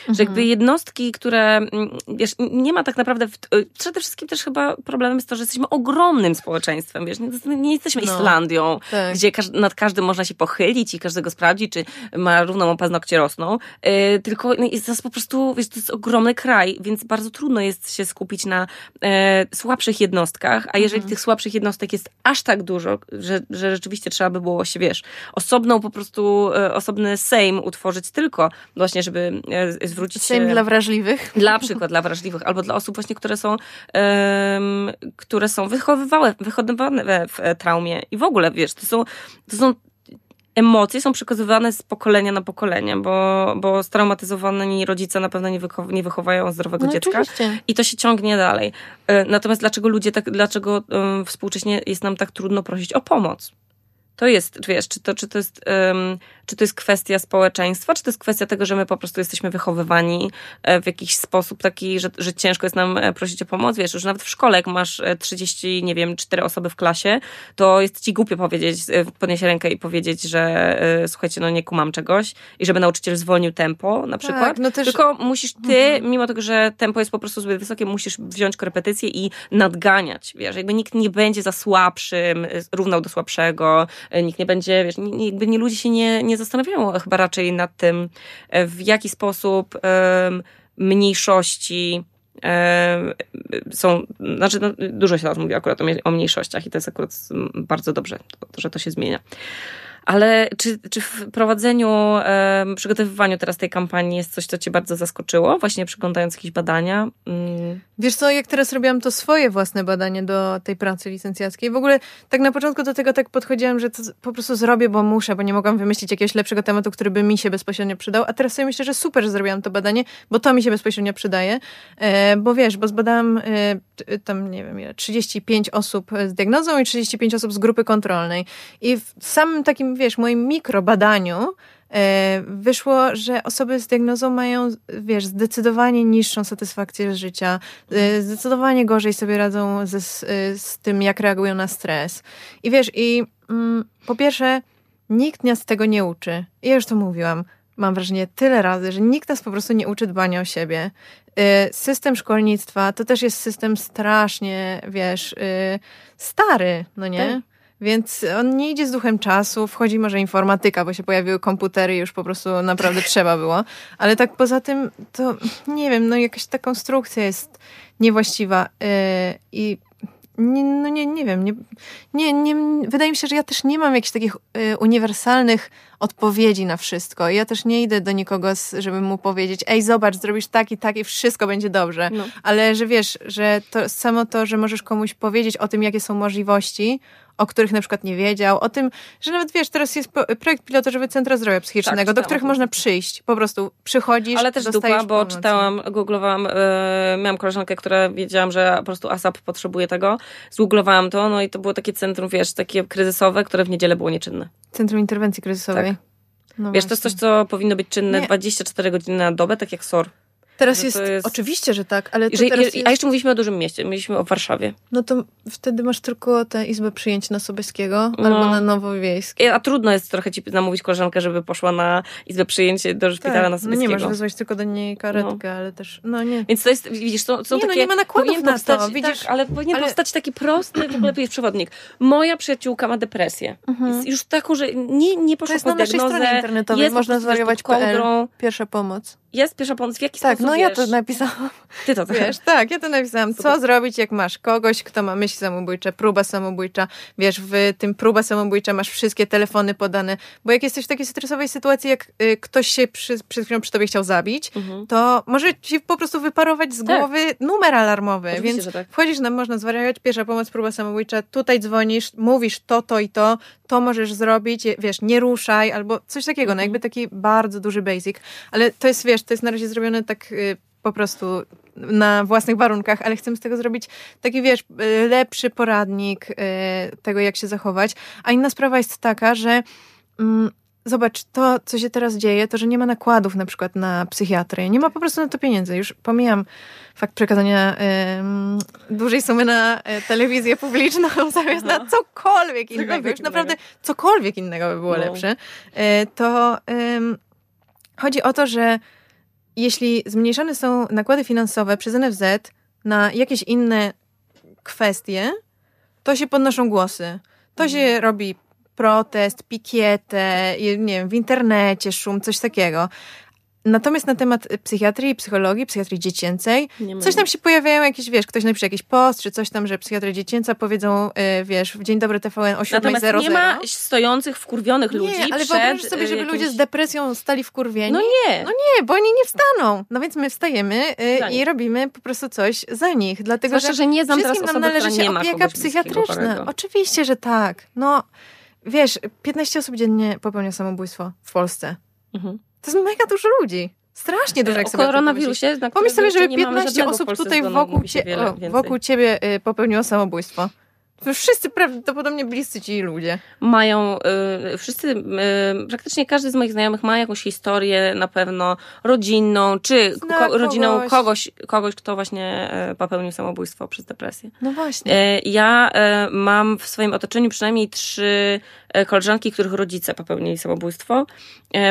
Mhm. Że jakby mhm. jednostki, które, mm, wiesz, nie ma tak naprawdę, w, y, przede wszystkim też chyba problemem jest to, że jesteśmy ogromnym społeczeństwem, wiesz, nie, nie jesteśmy no, Islandią, tak. gdzie nad każdym można się pochylić i każdego sprawdzić, czy ma równą paznokcie rosną, yy, tylko no, jest to po prostu, wiesz, to jest ogromny kraj, więc bardzo trudno jest się skupić na yy, słabszych jednostkach, a jeżeli mhm. tych słabszych jednostek jest aż tak dużo, że, że rzeczywiście trzeba by było się, wiesz, osobną po prostu, yy, osobny Sejm utworzyć tylko właśnie, żeby zwrócić się... Sejm dla wrażliwych. Dla przykład dla wrażliwych, albo dla osób właśnie, które są, um, które są wychowywane, wychowywane w traumie i w ogóle, wiesz, to są, to są emocje są przekazywane z pokolenia na pokolenie, bo, bo straumatyzowani rodzice na pewno nie, wychow nie wychowają zdrowego no, dziecka oczywiście. i to się ciągnie dalej. E, natomiast dlaczego ludzie tak, dlaczego um, współcześnie jest nam tak trudno prosić o pomoc? to jest, wiesz, czy to, czy to jest, um, czy to jest kwestia społeczeństwa, czy to jest kwestia tego, że my po prostu jesteśmy wychowywani e, w jakiś sposób taki, że, że ciężko jest nam e, prosić o pomoc, wiesz, już nawet w szkole, jak masz 30, nie wiem, 4 osoby w klasie, to jest ci głupio powiedzieć, podnieść rękę i powiedzieć, że słuchajcie, no nie kumam czegoś i żeby nauczyciel zwolnił tempo na tak, przykład, tak, no też... tylko musisz ty, mhm. mimo tego, że tempo jest po prostu zbyt wysokie, musisz wziąć korepetycję i nadganiać, wiesz, jakby nikt nie będzie za słabszym, równał do słabszego, E, nikt nie będzie, wiesz, nie, jakby nie, ludzie się nie, nie zastanawiają chyba raczej nad tym, e, w jaki sposób mniejszości są, znaczy no, dużo się teraz mówi akurat o mniejszościach i to jest akurat bardzo dobrze, że to się zmienia. Ale czy, czy w prowadzeniu, przygotowywaniu teraz tej kampanii jest coś, co cię bardzo zaskoczyło, właśnie przyglądając jakieś badania? Mm. Wiesz co, jak teraz robiłam to swoje własne badanie do tej pracy licencjackiej, w ogóle tak na początku do tego tak podchodziłam, że to po prostu zrobię, bo muszę, bo nie mogłam wymyślić jakiegoś lepszego tematu, który by mi się bezpośrednio przydał, a teraz sobie myślę, że super, że zrobiłam to badanie, bo to mi się bezpośrednio przydaje, e, bo wiesz, bo zbadałam e, tam, nie wiem, 35 osób z diagnozą i 35 osób z grupy kontrolnej i w samym takim wiesz, moim mikrobadaniu e, wyszło, że osoby z diagnozą mają, wiesz, zdecydowanie niższą satysfakcję z życia, e, zdecydowanie gorzej sobie radzą ze, z tym, jak reagują na stres. I wiesz, i mm, po pierwsze, nikt nas tego nie uczy. Ja już to mówiłam. Mam wrażenie tyle razy, że nikt nas po prostu nie uczy dbania o siebie. E, system szkolnictwa to też jest system strasznie, wiesz, stary, no nie? Tak. Więc on nie idzie z duchem czasu, wchodzi może informatyka, bo się pojawiły komputery i już po prostu naprawdę trzeba było. Ale tak poza tym, to nie wiem, no jakaś ta konstrukcja jest niewłaściwa yy, i nie, no nie, nie wiem, nie, nie, nie, wydaje mi się, że ja też nie mam jakichś takich y, uniwersalnych odpowiedzi na wszystko. Ja też nie idę do nikogo, żeby mu powiedzieć, ej, zobacz, zrobisz tak i tak i wszystko będzie dobrze. No. Ale że wiesz, że to samo to, że możesz komuś powiedzieć o tym, jakie są możliwości, o których na przykład nie wiedział, o tym, że nawet wiesz, teraz jest projekt pilotażowy Centra Zdrowia Psychicznego, tak, do których można przyjść. Po prostu przychodzisz, Ale też dupa, bo czytałam, googlowałam, yy, miałam koleżankę, która wiedziałam, że po prostu ASAP potrzebuje tego. Zgooglowałam to, no i to było takie centrum, wiesz, takie kryzysowe, które w niedzielę było nieczynne. Centrum Interwencji Kryzysowej. Tak. No wiesz, właśnie. to jest coś, co powinno być czynne nie. 24 godziny na dobę, tak jak SOR. Teraz jest, jest, oczywiście, że tak, ale że, teraz jest... A jeszcze mówiliśmy o dużym mieście, mówiliśmy o Warszawie. No to wtedy masz tylko tę izbę przyjęć na Sobieskiego no. albo na Nowowiejskie. A trudno jest trochę ci namówić koleżankę, żeby poszła na izbę przyjęć do szpitala tak. na Sobieskiego. No nie, masz wezwać tylko do niej karetkę, no. ale też, no nie. Więc to jest, widzisz, to są nie, takie... No nie ma nakładów na powstać, to, widzisz. Tak, ale powinien ale... powstać taki prosty, w ogóle jest przewodnik. Moja przyjaciółka ma depresję. Mhm. Już taką, że nie, nie poszła. To jest na naszej stronie internetowej, można zwariować kołdrą. Pierwsza pomoc. Jest pierwsza pomoc. W jaki tak, sposób, no wiesz? ja to napisałam. Ty to wiesz, tak, ja to napisałam. Co zrobić, jak masz kogoś, kto ma myśli samobójcze, próba samobójcza. Wiesz, w tym próba samobójcza masz wszystkie telefony podane, bo jak jesteś w takiej stresowej sytuacji, jak y, ktoś się przy, przed chwilą przy tobie chciał zabić, mhm. to może ci po prostu wyparować z tak. głowy numer alarmowy. Oczywiście, więc tak. wchodzisz na, można zwariować, pierwsza pomoc, próba samobójcza, tutaj dzwonisz, mówisz to, to i to, to możesz zrobić, wiesz, nie ruszaj, albo coś takiego, no mhm. no jakby taki bardzo duży basic. Ale to jest, wiesz, to jest na razie zrobione tak y, po prostu na własnych warunkach, ale chcemy z tego zrobić taki, wiesz, y, lepszy poradnik y, tego, jak się zachować. A inna sprawa jest taka, że mm, zobacz, to, co się teraz dzieje, to, że nie ma nakładów na przykład na psychiatrię, nie ma po prostu na to pieniędzy. Już pomijam fakt przekazania y, dużej sumy na y, telewizję publiczną zamiast na cokolwiek innego. Już naprawdę cokolwiek innego by było no. lepsze. Y, to chodzi o to, że jeśli zmniejszane są nakłady finansowe przez NFZ na jakieś inne kwestie, to się podnoszą głosy. To mhm. się robi protest, pikietę, nie wiem, w internecie szum, coś takiego. Natomiast na temat psychiatrii, psychologii, psychiatrii dziecięcej, coś tam się pojawiają jakieś, wiesz, ktoś napisze jakiś post, czy coś tam, że psychiatria dziecięca powiedzą, yy, wiesz, w Dzień Dobry TVN o 7.00. Natomiast nie ma stojących, wkurwionych ludzi Nie, ale przed wyobraź sobie, żeby jakimś... ludzie z depresją stali wkurwieni. No nie. No nie, bo oni nie wstaną. No więc my wstajemy yy, i robimy po prostu coś za nich. Dlatego, Zwłaszcza, że, że nie znam teraz osoby, nam należy się opieka psychiatryczna. Oczywiście, że tak. No, wiesz, 15 osób dziennie popełnia samobójstwo w Polsce. Mhm. To jest mega dużo ludzi. Strasznie dużo, jak sobie koronawirusie, Pomyśl sobie, że 15 osób tutaj wokół, cie, o, wokół ciebie y, popełniło samobójstwo. Wszyscy prawdopodobnie bliscy ci ludzie. Mają, y, wszyscy, y, praktycznie każdy z moich znajomych ma jakąś historię na pewno rodzinną, czy ko rodziną kogoś. kogoś, kogoś, kto właśnie y, popełnił samobójstwo przez depresję. No właśnie. Y, ja mam w swoim otoczeniu przynajmniej trzy koleżanki, których rodzice popełnili samobójstwo.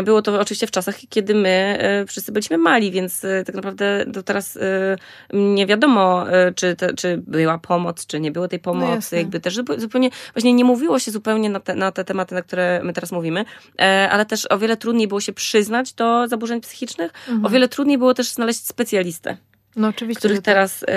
Było to oczywiście w czasach, kiedy my wszyscy byliśmy mali, więc tak naprawdę do teraz nie wiadomo, czy, te, czy była pomoc, czy nie było tej no pomocy. No jakby też zupełnie, właśnie nie mówiło się zupełnie na te, na te tematy, na które my teraz mówimy, e, ale też o wiele trudniej było się przyznać do zaburzeń psychicznych, mhm. o wiele trudniej było też znaleźć specjalistę. No oczywiście. Których teraz, y,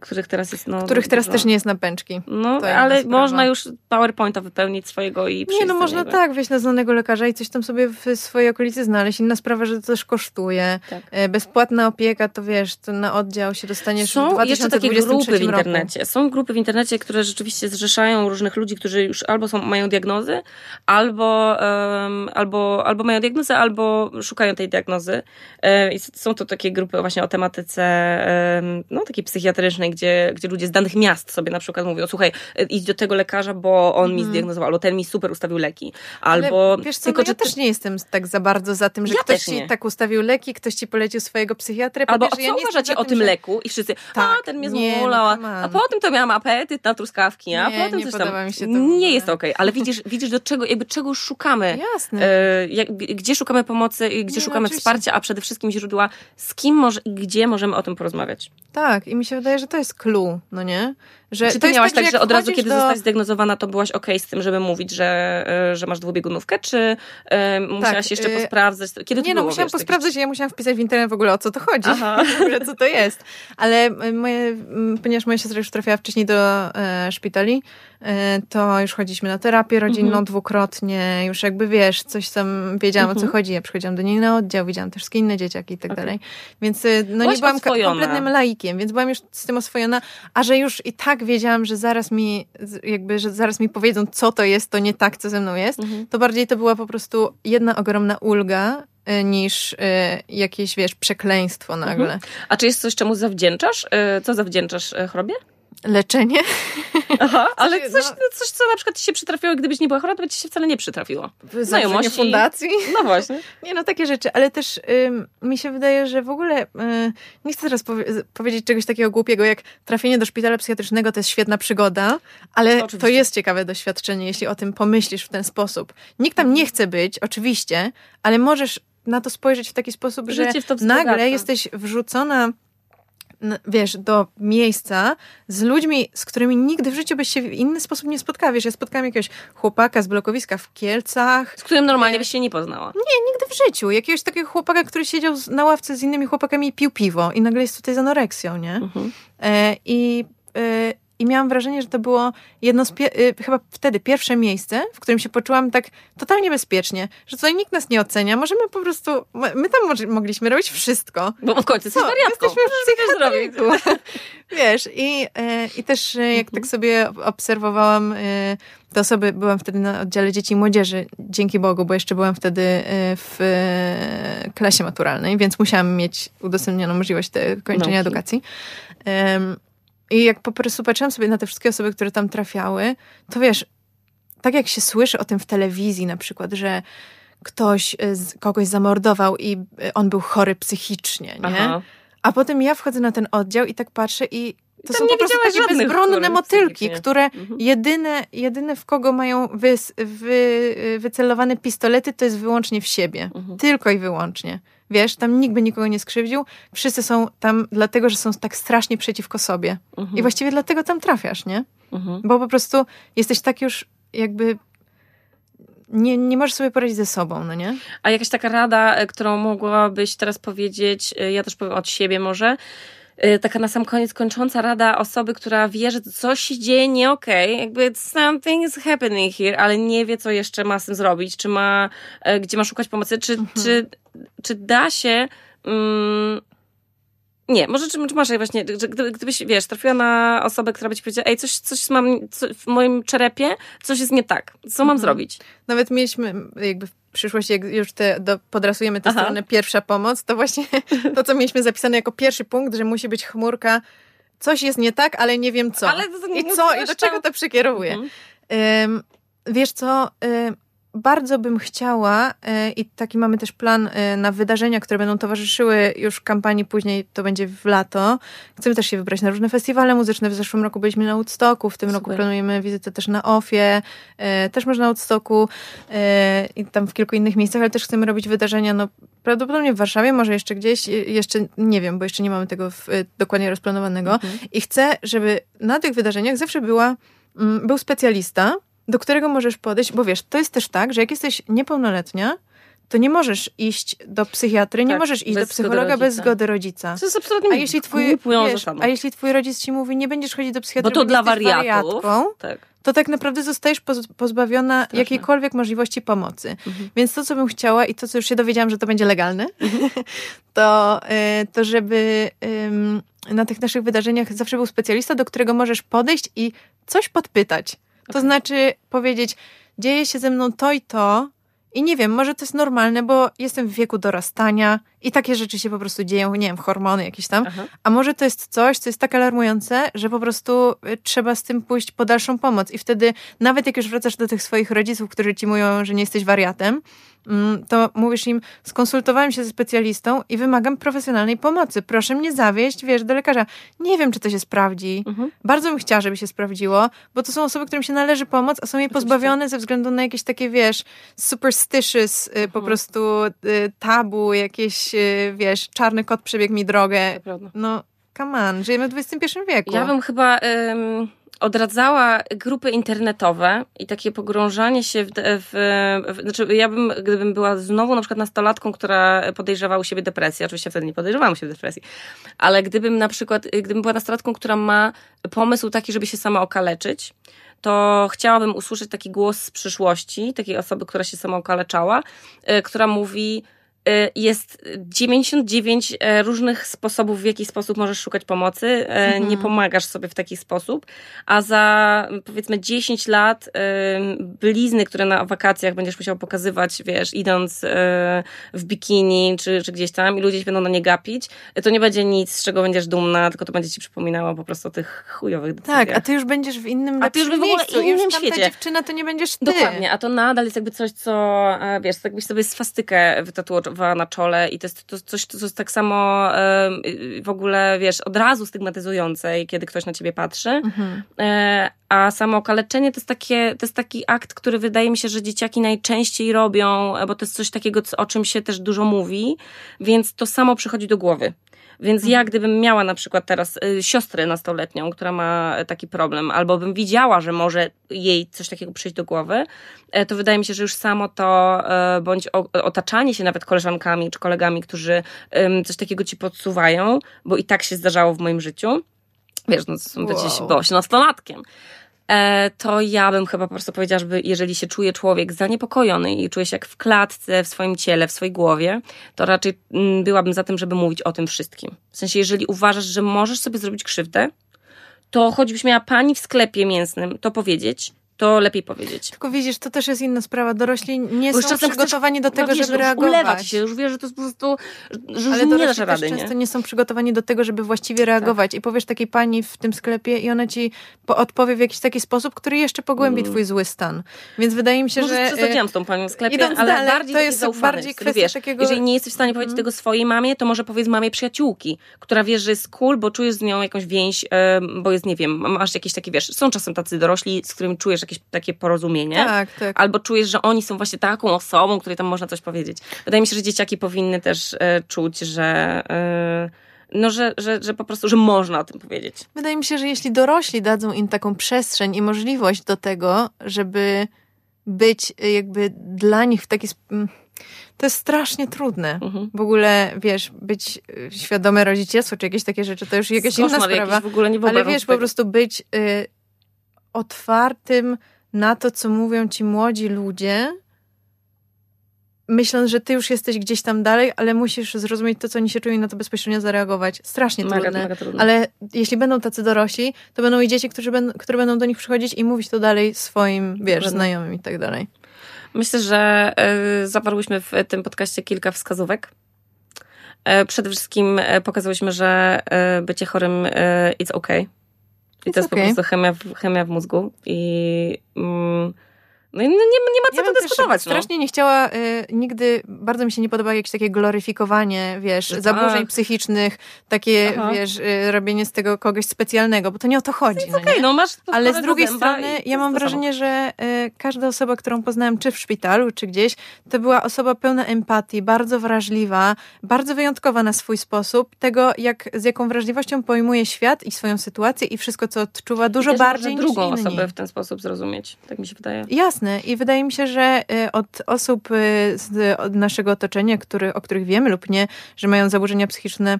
których teraz jest. No, których teraz też nie jest na pęczki. No, ale można już PowerPointa wypełnić swojego i Nie, no można tak, wejść na znanego lekarza i coś tam sobie w swojej okolicy znaleźć. Inna sprawa, że to też kosztuje. Tak. E, bezpłatna opieka, to wiesz, to na oddział się dostaniesz Są w 2023 jeszcze takie grupy w internecie. Roku. Są grupy w internecie, które rzeczywiście zrzeszają różnych ludzi, którzy już albo są, mają diagnozy, albo, um, albo, albo mają diagnozę, albo szukają tej diagnozy. E, są to takie grupy właśnie o tematyce no, takiej psychiatrycznej, gdzie, gdzie ludzie z danych miast sobie na przykład mówią, słuchaj, idź do tego lekarza, bo on mm. mi mhm. zdiagnozował, albo ten mi super ustawił leki. Albo Ale wiesz co, tylko, no ja też nie jestem tak za bardzo za tym, że ja ktoś ci tak ustawił leki, ktoś ci polecił swojego psychiatry. Albo co ja uważacie o tym że... leku i wszyscy, tak, a ten mnie zmulał, no, a potem to miałam apetyt na truskawki, a nie, potem nie coś tam. Mi się to nie jest okej, okay, ale widzisz, widzisz do czego, jakby czego szukamy. Jasne. E, jak, gdzie szukamy pomocy, gdzie nie, szukamy no, wsparcia, a przede wszystkim źródła, z kim może i gdzie możemy o tym porozmawiać rozmawiać. Tak, i mi się wydaje, że to jest clue, no nie? Że Czy ty miałaś tak, tak że od razu, kiedy do... zostałaś zdiagnozowana, to byłaś ok z tym, żeby mówić, że, e, że masz dwubiegunówkę, czy e, musiałaś tak, jeszcze y... posprawdzać? Kiedy to nie, no było, musiałam wiesz, posprawdzać, ja musiałam wpisać w internet w ogóle o co to chodzi, ogóle co to jest. Ale moje, ponieważ moja siostra już trafiała wcześniej do e, szpitali, e, to już chodziliśmy na terapię rodzinną mhm. dwukrotnie, już jakby wiesz, coś tam wiedziałam mhm. o co mhm. chodzi. Ja przychodziłam do niej na oddział, widziałam też inne dzieciaki i tak okay. dalej. Więc e, no Byłaś nie byłam oswojona. kompletnym laikiem, więc byłam już z tym oswojona, a że już i tak wiedziałam, że zaraz mi, jakby, że zaraz mi powiedzą, co to jest, to nie tak, co ze mną jest, mhm. to bardziej to była po prostu jedna ogromna ulga, y, niż y, jakieś, wiesz, przekleństwo nagle. Mhm. A czy jest coś, czemu zawdzięczasz? Y, co zawdzięczasz chorobie? Leczenie. Aha, ale coś, no, coś, co na przykład ci się przytrafiło, gdybyś nie była chora, to by ci się wcale nie przytrafiło. Znajomości. fundacji. No właśnie. Nie, no takie rzeczy, ale też mi się wydaje, że w ogóle y, nie chcę teraz powie powiedzieć czegoś takiego głupiego, jak trafienie do szpitala psychiatrycznego to jest świetna przygoda, ale oczywiście. to jest ciekawe doświadczenie, jeśli o tym pomyślisz w ten sposób. Nikt tam nie chce być, oczywiście, ale możesz na to spojrzeć w taki sposób, że nagle jesteś wrzucona wiesz, do miejsca z ludźmi, z którymi nigdy w życiu byś się w inny sposób nie spotkała. Wiesz, ja spotkałam jakiegoś chłopaka z blokowiska w Kielcach. Z którym normalnie byś się nie poznała. Nie, nigdy w życiu. Jakiegoś takiego chłopaka, który siedział na ławce z innymi chłopakami i pił piwo i nagle jest tutaj z anoreksją, nie? Mhm. E, I e, i miałam wrażenie, że to było jedno z, y, chyba wtedy pierwsze miejsce, w którym się poczułam tak totalnie bezpiecznie, że tutaj nikt nas nie ocenia, możemy po prostu, my tam mogliśmy robić wszystko. Bo w końcu jesteś wariatką. Jesteśmy w psychiatryku. Wiesz, i, e, i też e, jak tak mhm. sobie obserwowałam e, te osoby, byłam wtedy na oddziale dzieci i młodzieży, dzięki Bogu, bo jeszcze byłam wtedy w klasie maturalnej, więc musiałam mieć udostępnioną możliwość kończenia no, edukacji. I jak po prostu patrzyłam sobie na te wszystkie osoby, które tam trafiały, to wiesz, tak jak się słyszy o tym w telewizji na przykład, że ktoś y, kogoś zamordował i y, on był chory psychicznie, nie? Aha. A potem ja wchodzę na ten oddział i tak patrzę i to są po prostu takie bezbronne motylki, które mhm. jedyne, jedyne w kogo mają wy, wy, wycelowane pistolety, to jest wyłącznie w siebie. Mhm. Tylko i wyłącznie. Wiesz, tam nikt by nikogo nie skrzywdził. Wszyscy są tam dlatego, że są tak strasznie przeciwko sobie. Mhm. I właściwie dlatego tam trafiasz, nie? Mhm. Bo po prostu jesteś tak już jakby nie, nie możesz sobie poradzić ze sobą, no nie? A jakaś taka rada, e, którą mogłabyś teraz powiedzieć, e, ja też powiem od siebie może, taka na sam koniec kończąca rada osoby, która wie, że coś się dzieje nie okej, okay, jakby something is happening here, ale nie wie, co jeszcze ma z tym zrobić, czy ma, gdzie ma szukać pomocy, czy, mhm. czy czy da się. Mm, nie, może czy, czy masz właśnie, że gdybyś, wiesz, trafiła na osobę, która by ci powiedziała, ej, coś, coś mam co, w moim czerepie, coś jest nie tak, co mam mhm. zrobić? Nawet mieliśmy jakby w przyszłości, jak już te, do, podrasujemy tę stronę pierwsza pomoc, to właśnie to, co mieliśmy zapisane jako pierwszy punkt, że musi być chmurka coś jest nie tak, ale nie wiem co. Ale to nie- I co? I do czego to przekierowuje? Mhm. Ym, wiesz co, ym, bardzo bym chciała y, i taki mamy też plan y, na wydarzenia, które będą towarzyszyły już kampanii później, to będzie w lato. Chcemy też się wybrać na różne festiwale muzyczne. W zeszłym roku byliśmy na Woodstocku, w tym roku Super. planujemy wizytę też na Ofie, y, też można na Woodstocku i tam w kilku innych miejscach, ale też chcemy robić wydarzenia, no prawdopodobnie w Warszawie, może jeszcze gdzieś, jeszcze nie wiem, bo jeszcze nie mamy tego w, dokładnie rozplanowanego. Mhm. I chcę, żeby na tych wydarzeniach zawsze była, mm, był specjalista, do którego możesz podejść, bo wiesz, to jest też tak, że jak jesteś niepełnoletnia, to nie możesz iść do psychiatry, nie Tak, możesz iść do psychologa zgody bez zgody rodzica. To jest absolutnie A jeśli twój, wiesz, a jeśli twój rodzic ci mówi, nie będziesz chodzić do psychiatry, Bo to nie dla wariatów. wariatką, Tak. to tak naprawdę zostajesz poz, pozbawiona Straszne. jakiejkolwiek możliwości pomocy. Mhm. Więc to, co bym chciała i to, co już się dowiedziałam, że to będzie legalne, to, y, to żeby na tych naszych wydarzeniach zawsze był specjalista, do którego możesz podejść i coś podpytać. To Okej. znaczy powiedzieć, dzieje się ze mną to i to i nie wiem, może to jest normalne, bo jestem w wieku dorastania i takie rzeczy się po prostu dzieją, nie wiem, hormony jakieś tam. Aha. A może to jest coś, co jest tak alarmujące, że po prostu y, trzeba z tym pójść po dalszą pomoc. I wtedy, nawet jak już wracasz do tych swoich rodziców, którzy ci mówią, że nie jesteś wariatem, mm, to mówisz im, skonsultowałem się ze specjalistą i wymagam profesjonalnej pomocy. Proszę mnie zawieźć, wiesz, do lekarza. Nie wiem, czy to się sprawdzi. Mhm. Bardzo bym chciała, żeby się sprawdziło, bo to są osoby, którym się należy pomóc, a są jej pozbawione ze względu na jakieś takie, wiesz, superstitious, y, po Mhm. prostu y, tabu, jakieś, y, wiesz, czarny kot przebiegł mi drogę. No, come on, żyjemy w XXI wieku. Ja bym chyba ym, odradzała grupy internetowe i takie pogrążanie się w, w, w... Znaczy, ja bym, gdybym była znowu na przykład nastolatką, która podejrzewała u siebie depresję, oczywiście wtedy nie podejrzewałam u siebie depresji, ale gdybym na przykład, gdybym była nastolatką, która ma pomysł taki, żeby się sama okaleczyć, to chciałabym usłyszeć taki głos z przyszłości, takiej osoby, która się sama okaleczała, y, która mówi, jest 99 e, różnych sposobów, w jaki sposób możesz szukać pomocy. E, Mhm. Nie pomagasz sobie w taki sposób, a za powiedzmy 10 lat e, blizny, które na wakacjach będziesz musiał pokazywać, wiesz, idąc e, w bikini czy, czy gdzieś tam i ludzie się będą na nie gapić, to nie będzie nic, z czego będziesz dumna, tylko to będzie ci przypominało po prostu o tych chujowych decyzjach. Tak, a ty już będziesz w innym A ty już w ogóle innym świecie. dziewczyna to nie będziesz ty. Dokładnie, a to nadal jest jakby coś, co, e, wiesz, jakbyś sobie swastykę na czole i to jest to, coś, co jest tak samo w ogóle, wiesz, od razu stygmatyzujące, kiedy ktoś na ciebie patrzy. Mhm. E, a samo okaleczenie to jest, takie, to jest taki akt, który wydaje mi się, że dzieciaki najczęściej robią, e, bo to jest coś takiego, o czym się też dużo mówi, więc to samo przychodzi do głowy. Więc ja, gdybym miała na przykład teraz y, siostrę nastoletnią, która ma taki problem, albo bym widziała, że może jej coś takiego przyjść do głowy, e, to wydaje mi się, że już samo to, e, bądź o, otaczanie się nawet koleżankami czy kolegami, którzy coś takiego ci podsuwają, bo i tak się zdarzało w moim życiu, wiesz, no, wow. gdzieś Wow. byłaś nastolatkiem, e, to ja bym chyba po prostu powiedziała, żeby jeżeli się czuje człowiek zaniepokojony i czuje się jak w klatce w swoim ciele, w swojej głowie, to raczej mm, byłabym za tym, żeby mówić o tym wszystkim. W sensie, jeżeli uważasz, że możesz sobie zrobić krzywdę, to choćbyś miała pani w sklepie mięsnym to powiedzieć, to lepiej powiedzieć. Tylko widzisz, to też jest inna sprawa. Dorośli nie Bo są przygotowani do no tego, wiesz, żeby już reagować. Ulewa ci się, już wiesz, że to jest po prostu, że Ale nie dasz rady, nie? często nie są przygotowani do tego, żeby właściwie reagować. I powiesz takiej pani w tym sklepie i ona ci po- odpowie w jakiś taki sposób, który jeszcze pogłębi Mm. twój zły stan. Więc wydaje mi się, Może że... przesadziłam z tą panią w sklepie, idąc ale dalej, bardziej to jest zaufane, bardziej kwestia wiesz, takiego- Jeżeli nie jesteś w stanie powiedzieć Mhm. tego swojej mamie, to może powiedz mamie przyjaciółki, która wiesz, że jest cool, bo czujesz z nią jakąś więź, bo jest, nie wiem, masz jakieś takie, wiesz, są czasem tacy dorośli, z którymi czujesz jakieś takie porozumienie. Tak, tak. Albo czujesz, że oni są właśnie taką osobą, której tam można coś powiedzieć. Wydaje mi się, że dzieciaki powinny też e, czuć, że, e, no, że, że, że po prostu, że można o tym powiedzieć. Wydaje mi się, że jeśli dorośli dadzą im taką przestrzeń i możliwość do tego, żeby być y, jakby dla nich w taki sp- mm, to jest strasznie trudne. Mhm. W ogóle, wiesz, być y, świadome rodzicielstwo, czy jakieś takie rzeczy, to już jakaś inna Koszmar sprawa. jakiś w ogóle nie Ale wiesz, po prostu być y, otwartym na to, co mówią ci młodzi ludzie, myśląc, że ty już jesteś gdzieś tam dalej, ale musisz zrozumieć to, co oni się czują i na to bezpośrednio zareagować. Strasznie Mega, trudne. mega trudne. Ale jeśli będą tacy dorośli, to będą i dzieci, którzy będą, które będą do nich przychodzić i mówić to dalej swoim, wiesz, znajomym i tak dalej. Myślę, że y, zawarłyśmy w tym podcaście kilka wskazówek. E, przede wszystkim e, pokazałyśmy, że e, bycie chorym it's okay. I It's to jest po okay. prostu chemia w, chemia w mózgu. I mm, no i nie, nie ma co Ja tu bym też dyskutować. No. strasznie nie chciała y, nigdy, bardzo mi się nie podoba jakieś takie gloryfikowanie, wiesz, zaburzeń tak. psychicznych, takie, Aha. wiesz, y, robienie z tego kogoś specjalnego, bo to nie o to chodzi. no nie? Okej, no masz Ale z drugiej strony, to ja mam to samo. wrażenie, że y, każda osoba, którą poznałam, czy w szpitalu, czy gdzieś, to była osoba pełna empatii, bardzo wrażliwa, bardzo wyjątkowa na swój sposób, tego, jak, z jaką wrażliwością pojmuje świat i swoją sytuację i wszystko, co odczuwa, dużo bardziej może niż drugą osobę w ten sposób zrozumieć. Tak mi się wydaje. Jasne i wydaje mi się, że y, od osób y, z od naszego otoczenia, który, o których wiemy lub nie, że mają zaburzenia psychiczne,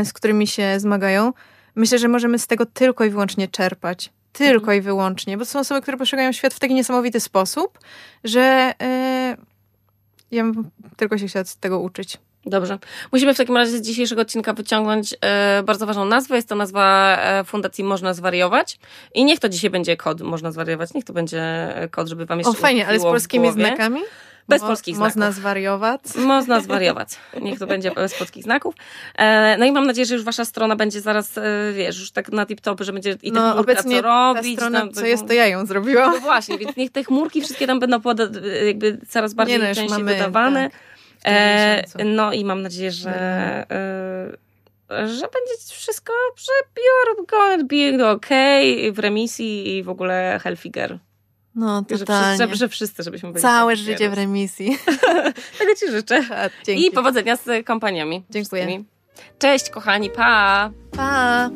y, z którymi się zmagają, myślę, że możemy z tego tylko i wyłącznie czerpać. Tylko Mhm. i wyłącznie, bo to są osoby, które postrzegają świat w taki niesamowity sposób, że ja bym tylko się chciała z tego uczyć. Dobrze. Musimy w takim razie z dzisiejszego odcinka wyciągnąć e, bardzo ważną nazwę. Jest to nazwa e, Fundacji Można Zwariować. I niech to dzisiaj będzie kod Można Zwariować. Niech to będzie e, kod, żeby wam jeszcze O fajnie, ale z polskimi znakami? Bez Mo- polskich Można znaków. zwariować. Można zwariować. Niech to będzie bez polskich znaków. E, no i mam nadzieję, że już wasza strona będzie zaraz, e, wiesz, już tak na tip-top, że będzie i ta No, chmurka, co robić. strona, tam- co jest, to ja ją zrobiłam. No właśnie, więc niech te chmurki wszystkie tam będą poda- jakby coraz bardziej no, już częściej mamy, dodawane. tak, E, no i mam nadzieję, że, e, że będzie wszystko, że you're going to be okay w remisji i w ogóle healthiger. No, Że, wszyscy, totalnie. że, wszyscy, żebyśmy byli Całe healthiger. życie w remisji. Tego ci życzę. Dzięki. I powodzenia z kampaniami. Dziękuję. wszystkimi. Cześć kochani, pa! Pa!